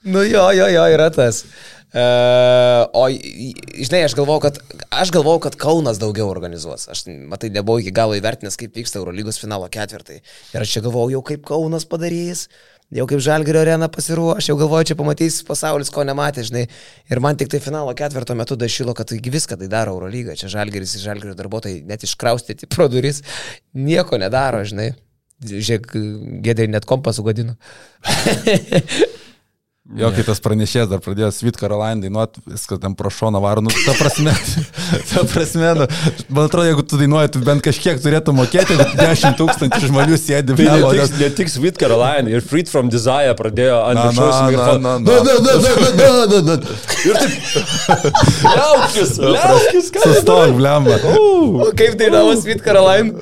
Nu jo, jo, jo, yra tas. Uh, o, žinai, aš galvau, kad, aš galvau, kad Kaunas daugiau organizuos. Aš, matai, nebuvau iki galo įvertinęs, kaip vyksta Eurolygos finalo ketvirtai. Ir aš čia galvojau, jau kaip Kaunas padarys, jau kaip Žalgirio arena pasiruoš, jau galvoju, čia pamatys pasaulis, ko nematė, žinai. Ir man tik tai finalo ketvirto metu dašylo, kad taigi viską tai daro Eurolyga. Čia Žalgiris ir Žalgirio darbuotojai net iškraustyti pro duris, nieko nedaro, žinai. Žiūrėk, gėdai net kompą sugadino. Jo, kai tas pranešėjas dar pradėjo Sweet Caroline dainuoti, viskas ten pro šoną varo, nu, ta prasme, ta prasme, nu, man atrodo, jeigu tu dainuoji, tu bent kažkiek turėtų mokėti, bet 10 tūkstančių žmonių sėdi Tai ne blemba, tik, ne tik Sweet Caroline ir Freed from Desire pradėjo ant viršaus mikrofono. na, na, na. na, na, na, na, na. Ir taip. Liaukis, liaukis, ką. Sustok, blemba. Kaip dainavo Sweet Caroline?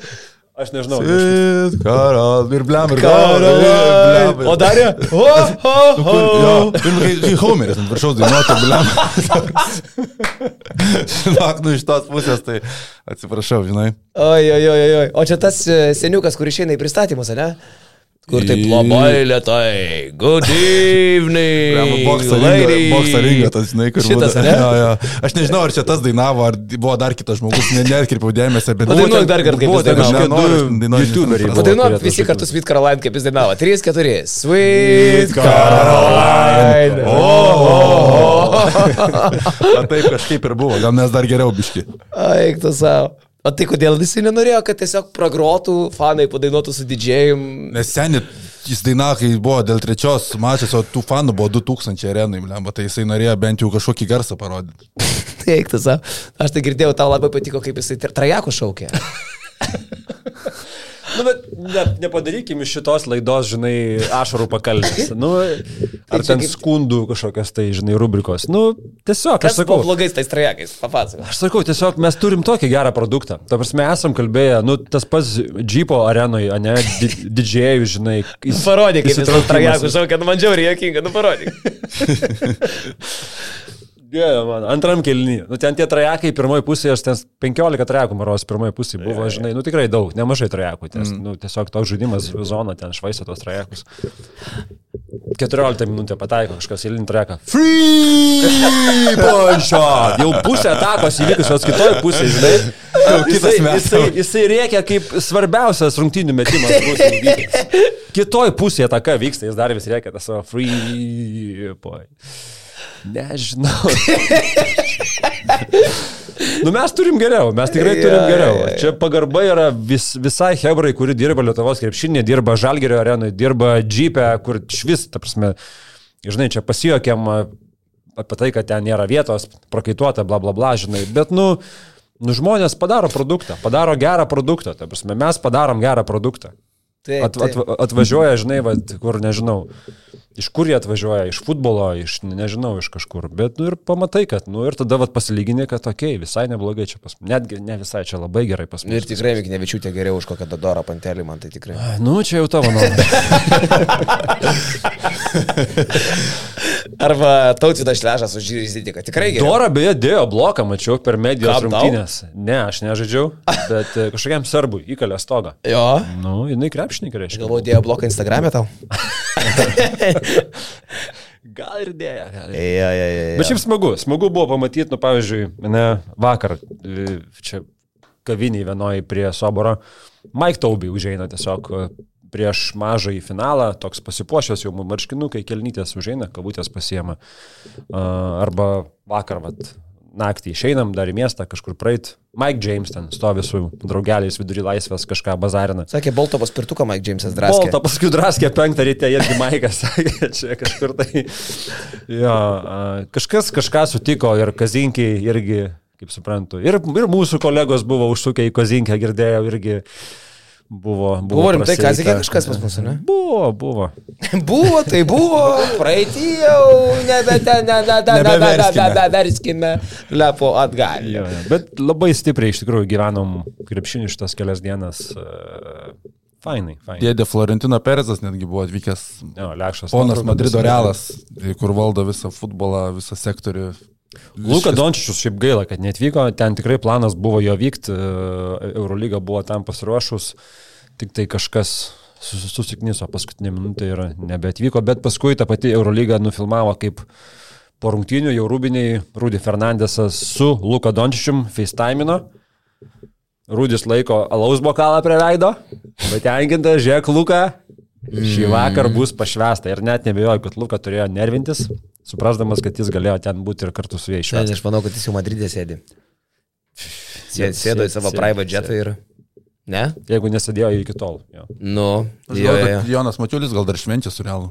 Aš nežinau. Sweet Caroline. Ir blemba, ir blemba. O darė? O, o, o. Kai, Homeris ant viršaus dainuotų, blemba. Žinok, nu iš tos pusės, tai atsiprašau, žinai. Oi, oi, oi, oi. O čia tas e, seniukas, kur išeina į pristatymus, ne? Kur taip labai lietai. Good evening. Bokso ringo, tas, žinai, kur Šitas, ne? Jo, jo. Aš nežinau, ar čia tas dainavo, ar buvo dar kitas žmogus, ne, neatkirpiau dėmesio, bet... Padainuok dar kartą, kaip buvo jis dainavo. youtuberiai Padainuok visi kartu. Sweet Caroline, kaip jis dainavo. 3, 4. Sweet Caroline. O, o, o. Taip kažkaip ir buvo, gal mes dar geriau biški. Eik tu savo. O tai kodėl jisai nenorėjo, kad tiesiog pragrotų, fanai padainuotų su didžėjim? Nes seniai jis dainavo, kai buvo dėl trečios mačės, o tų fanų buvo 2000 arenui, lemba, tai jisai norėjo bent jau kažkokį garsą parodyti. Eik savo. Aš tai girdėjau, tau labai patiko, kaip jisai tra- trajakų šaukė. Nu, bet ne, nepadarykim iš šitos laidos, žinai, ašarų pakalbės. Nu, ar čia ten skundų kažkokios tai, žinai, rubrikos. Nu, tiesiog, Kas aš sakau, blogais tais trajakais, papasakok. Aš sakau, tiesiog mes turim tokį gerą produktą. Ta prasme, esam kalbėję, nu, tas pats Jeepo arenoje, ne, di didžėjų, žinai. įs- Parodyk, kaip jis įsitraukimas. trajakų šaukė, nu man džiauriai jokinga, nu parodyk. Dievo, man, antram kelnyje. Nu, ten tie trajekai pirmoji pusė, aš ten 15 trajakų maros pirmoji pusė buvo, žinai, nu tikrai daug, nemažai trajakų. Ties, mm. nu, tiesiog toks žaidimas zona ten švaistė tos trajekus. 14 minutę pataiko kažkas įlinį trajeką. Free punch! Jau pusė atakos įvykusios kitoj pusėje, žinai. kitas Jisai, metas. jisai, jisai rėkia kaip svarbiausias rungtynių metimas. Kitoj pusėje ataka vyksta, jis dar vis rėkia tą savo free point. Nežinau. nu mes turim geriau, mes tikrai Jo, turim geriau. jo, jo. Čia pagarba yra vis, visai Hebrai, kuri dirba Lietuvos krepšinė, dirba Žalgerio arenui, dirba Džypė, kur švis, ta prasme, žinai, čia pasijokėm a, apie tai, kad ten nėra vietos, prakaituota, bla bla bla, žinai, bet nu, nu žmonės padaro produktą, padaro gerą produktą, ta prasme, mes padarom gerą produktą. Taip, At, at, atvažiuoja, žinai, va, kur nežinau, iš kur jie atvažiuoja, iš futbolo, iš, nežinau, iš kažkur, bet, nu ir pamatai, kad, nu ir tada, va, pasilyginė, kad, okei, okay, visai neblogai čia pas mus, netgi ne visai čia labai gerai pas mus. Ir tikrai Miknevičiūtė geriau už kokią Dadorą pantelį, man tai tikrai. Nu, čia jau tavo nuomonė. Arba tautvydas šležas už Žydį, kad tikrai geriau. Dora beje dėjo bloką, mačiau per medijos rungtynės. Ne, aš nežaidžiau, bet e, kažkokiam serbui įkalė stogą. Jo. Nu, jinai krepšininkai reiškia. Galvoju, dėjo bloką Instagram'e tau. Gal ir dėjo. Gal ir... Ja, ja, ja, ja. Bet šiaip smagu, smagu buvo pamatyti, nu pavyzdžiui, ne, vakar e, čia kaviniai vienoje prie Soboro, Mike Taubai užeina tiesiog e, prieš mažą į finalą, toks pasipuošęs jau marškinukai, kelnytės užeina, kabutės pasiema. Arba vakar, vat, naktį išeinam dar į miestą, kažkur praeit. Mike James ten stovi su draugeliais vidury laisvės, kažką bazarina. Sakė, Bolto paspirtuką Mike Jamesas draskė. Bolta paskui draskė penktą ryte, irgi Maikas sakė, čia kažkur tai. Jo, kažkas kažką sutiko ir kazinkiai irgi, kaip suprantu. Ir, ir mūsų kolegos buvo užsukę į kazinkę, girdėjau irgi. Buvo, buvo, buvo rimtai, ką sakė kažkas pas mus, ne? Buvo, buvo. buvo, tai buvo, praeitį jau nebeverskime lepo atgal. Jo, jo. Bet labai stipriai iš tikrųjų gyvenom krepšinį šitas kelias dienas. E, fainai, fainai. Dėdė Florentino Perezas netgi buvo atvykęs. Jo, lėkštas. Ponas Madrido Realas, kur valdo visą futbolą, visą sektorių, Luka Dončičius šiaip gaila, kad netvyko, ten tikrai planas buvo jo vykti, Eurolyga buvo tam pasiruošus, tik tai kažkas sus- susikniso paskutinė minutė ir nebeatvyko, bet paskui ta pati Eurolyga nufilmavo kaip po rungtynių jau rūbiniai Rūdi Fernandesas su Luka Dončičium FaceTime'ino. Rūdis laiko alaus bokalą prie veido, patenkinta, žiūrėk Luka, šį vakar bus pašvesta ir net nebejoju, kad Luka turėjo nervintis, suprasdamas, kad jis galėjo ten būti ir kartu su jais Ne, švęsti. aš manau, kad jis jau Madridė sėdi. Sėdo, sėdo į savo Sėdi, private jetą ir... Ne? Jeigu nesėdėjo iki tol. Jo. Nu, jo, jo. kad Jonas Matiulis gal dar švenčia su realu.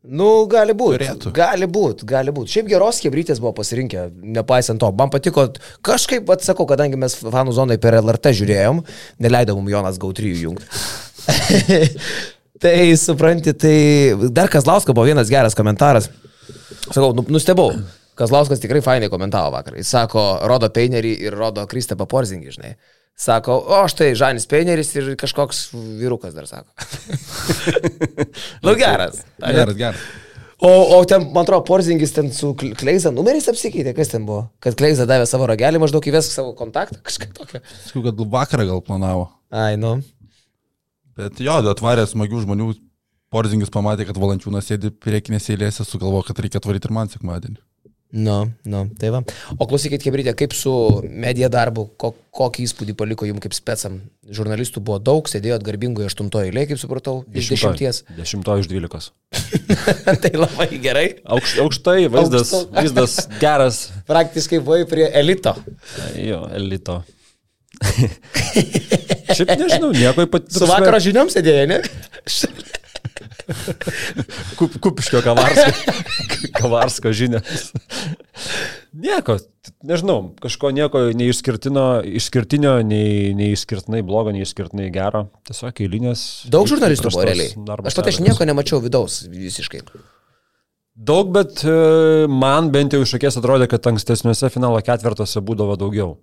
Nu, gali būti. Turėtų. Gali būti, gali būti. Šiaip geros kebrytės buvo pasirinkę, nepaisant to. Man patiko, kažkaip, atsakau, kadangi mes fanų zonai per LRT žiūrėjom, neleido mums Jonas Gautrijų jungti. tai, supranti, tai dar Kazlausko buvo vienas geras komentaras. Sakau, nu, nustebau. Kazlauskas tikrai fainai komentavo vakar. Jis sako, rodo Peinerį ir rodo Kristapą Porzingį, žinai. Sako, o štai Žanis Peineris ir kažkoks vyrukas dar sako. nu geras. Geras, geras. O, o ten, man atrodo, Porzingis ten su Kle- Kleiza numeris apsikeitė, kas ten buvo? Kad Kleiza davė savo ragelį, maždaug įvesk savo kontaktą, kažką tokio. Sakau, kad vakarą gal planavo. Ai, nu. Bet jo, atvarė smagių žmonių. Porzingis pamatė, kad valančiūnas sėdi priekinėse eilėse, sugalvo, kad reikia atvaryti ir man sekmadienį. Nu, nu, tai va. O klausykit, Kebrytė, kaip su medija darbu, ko, kokį įspūdį paliko jums kaip specam? Žurnalistų buvo daug, sėdėjot garbingoje aštuntoje eilėje, kaip supratau, iš dešimties. Dešimtoji iš dvylikos. tai labai gerai. Aukš, aukštai, vaizdas, Aukšta. vaizdas geras. Praktiškai buvai prie elito. Jo, elito. Šiaip nežinau, nieko ypatingo. Su vakaro žiniom sėdėjai, ne? Kup, kupiškio kavarsko, kavarsko žinias. Nieko, nežinau, kažko nieko neišskirtino, išskirtinio, nei, nei išskirtinai blogo, nei išskirtinai gero. Tiesiog eilinės. Daug žurnalistų buvo realiai. Aš pat aš sąlygos. nieko nemačiau vidaus visiškai. Daug, bet e, man bent jau iš akies atrodė, kad ankstesniuose finalo ketvirtuose būdavo daugiau.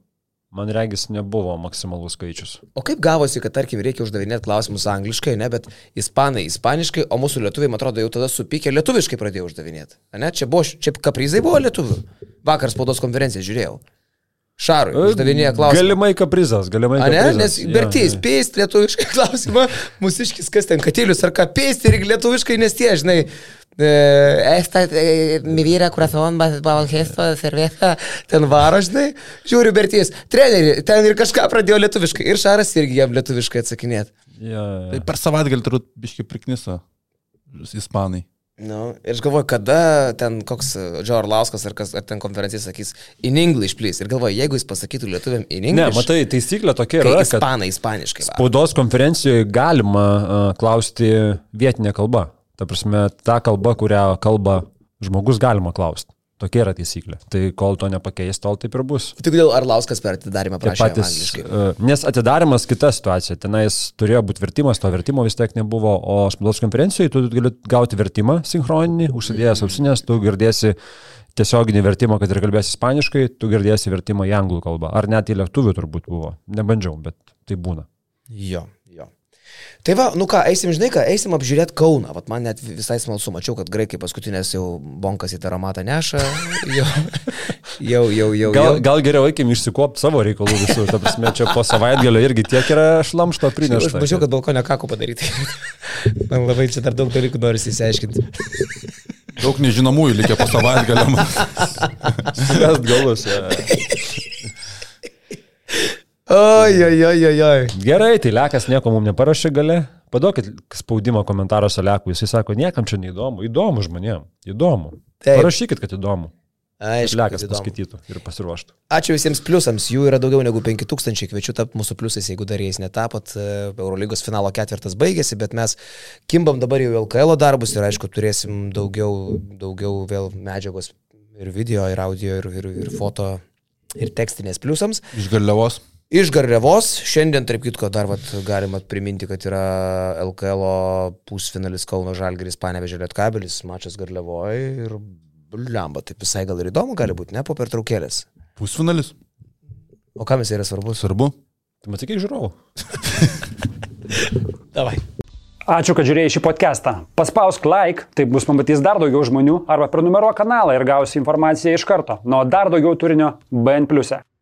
Man regis nebuvo maksimalus skaičius. O kaip gavosi, kad, tarkim, reikia uždavinėti klausimus angliškai, ne, bet ispanai ispaniškai, o mūsų lietuviai, man atrodo, jau tada supykė lietuviškai pradėjo uždavinėti. Ne, čia buvo, čia kaprizai buvo lietuvių. Vakar spaudos konferenciją žiūrėjau. Šarui, uždavinėja klausimus. Galimai kaprizas, galimai A ne, kaprizas. nes Bertys, jo. pėst lietuviškai klausimą, mūsiškis kas ten katilius ar ką pėst ir lietuviškai, nes tie, žinai, e, esta, e, mi vyra, corazón, bal gesto, cerveza, ten varo, žinai, žiūriu Bertys, treneri, ten ir kažką pradėjo lietuviškai ir Šaras irgi jam lietuviškai atsakinėti. Jo, jo. Tai per savaitgalį turbūt biški prikniso ispanai. Nu, ir aš galvoju, kada ten koks Džo Arlauskas ar, kas, ar ten konferencija sakys in English, please. Ir galvoju, jeigu jis pasakytų lietuviam in Ne, English, matai, taisyklė tokia yra, ispanai ispaniškai. va. spaudos konferencijoje galima uh, klausti vietinę kalbą. Ta prasme, ta kalba, kurią kalba žmogus, galima klausti. Tokia yra taisyklė. Tai kol to nepakeis, tol taip ir bus. Tik dėl Arlauskas per atidarimą prašė patys, angliškai. uh, nes atidarimas kita situacija. Tenais turėjo būti vertimas, to vertimo vis tiek nebuvo, o spaudos konferencijoje tu gali gauti vertimą sinchroninį, užsidėjęs ausinės, tu girdėsi tiesioginį vertimą, kad ir kalbėsi ispaniškai, tu girdėsi vertimą į anglų kalbą. Ar net į lietuvių turbūt buvo. Nebandžiau, bet tai būna. Jo. Tai va, nu ką, eisim, žinai ką, eisim apžiūrėti Kauną. Vat man net visai smalsu, mačiau, kad graikai paskutinės jau bonkas į taromatą neša. Jau, jau, jau, jau. Gal, jau. gal geriau eikim išsikopti savo reikalų visų. Ta prasme, čia po savaitgalio irgi tiek yra šlamšto Aš prinešta. mačiau, kad balkonė kako padaryti. Man labai čia dar daug dalykų norisi įsiaiškinti. Daug nežinomųjų likę po savaitgalio. Mes galus. ja. Oi, oi, oi, oi, oi. Gerai, tai Lekas nieko mums neparašė gale. Paduokit spaudimą komentaruose Lekui. Jisai sako, niekam čia neįdomu. Įdomu žmonėm. Įdomu. Taip. Parašykit, kad įdomu. Aišku, Lekas kad įdomu. paskaitytų ir pasiruoštų. Ačiū visiems pliusams, jų yra daugiau negu 5000, kviečiu tapti mūsų pliusais, jeigu dar jais netapot. E, Eurolygos finalo ketvirtas baigėsi, bet mes kimbam dabar jau LKL darbus ir aišku turėsim daugiau, daugiau vėl medžiagos ir video, ir audio, ir, ir, ir foto, ir tekstinės pliusams. Iš Garliavos. Iš Garliavos, šiandien, tarp kitko, dar vat, galima priminti, kad yra LKL pusfinalis Kauno Žalgiris, Panevežė Lietkabelis, mačas Garliavoje ir lemba, taip visai gal ir įdomu gali būti, ne po pertraukėlės. Pusfinalis. O kam jis yra svarbus? Svarbu. Tai matai, kiek žiūrovų. Davai. Ačiū, kad žiūrėjai šį podcastą. Paspausk like, taip bus pamatys dar daugiau žmonių, arba prenumeruok kanalą ir gausi informaciją iš karto. Nuo dar daugiau turinio BN ⁇. E.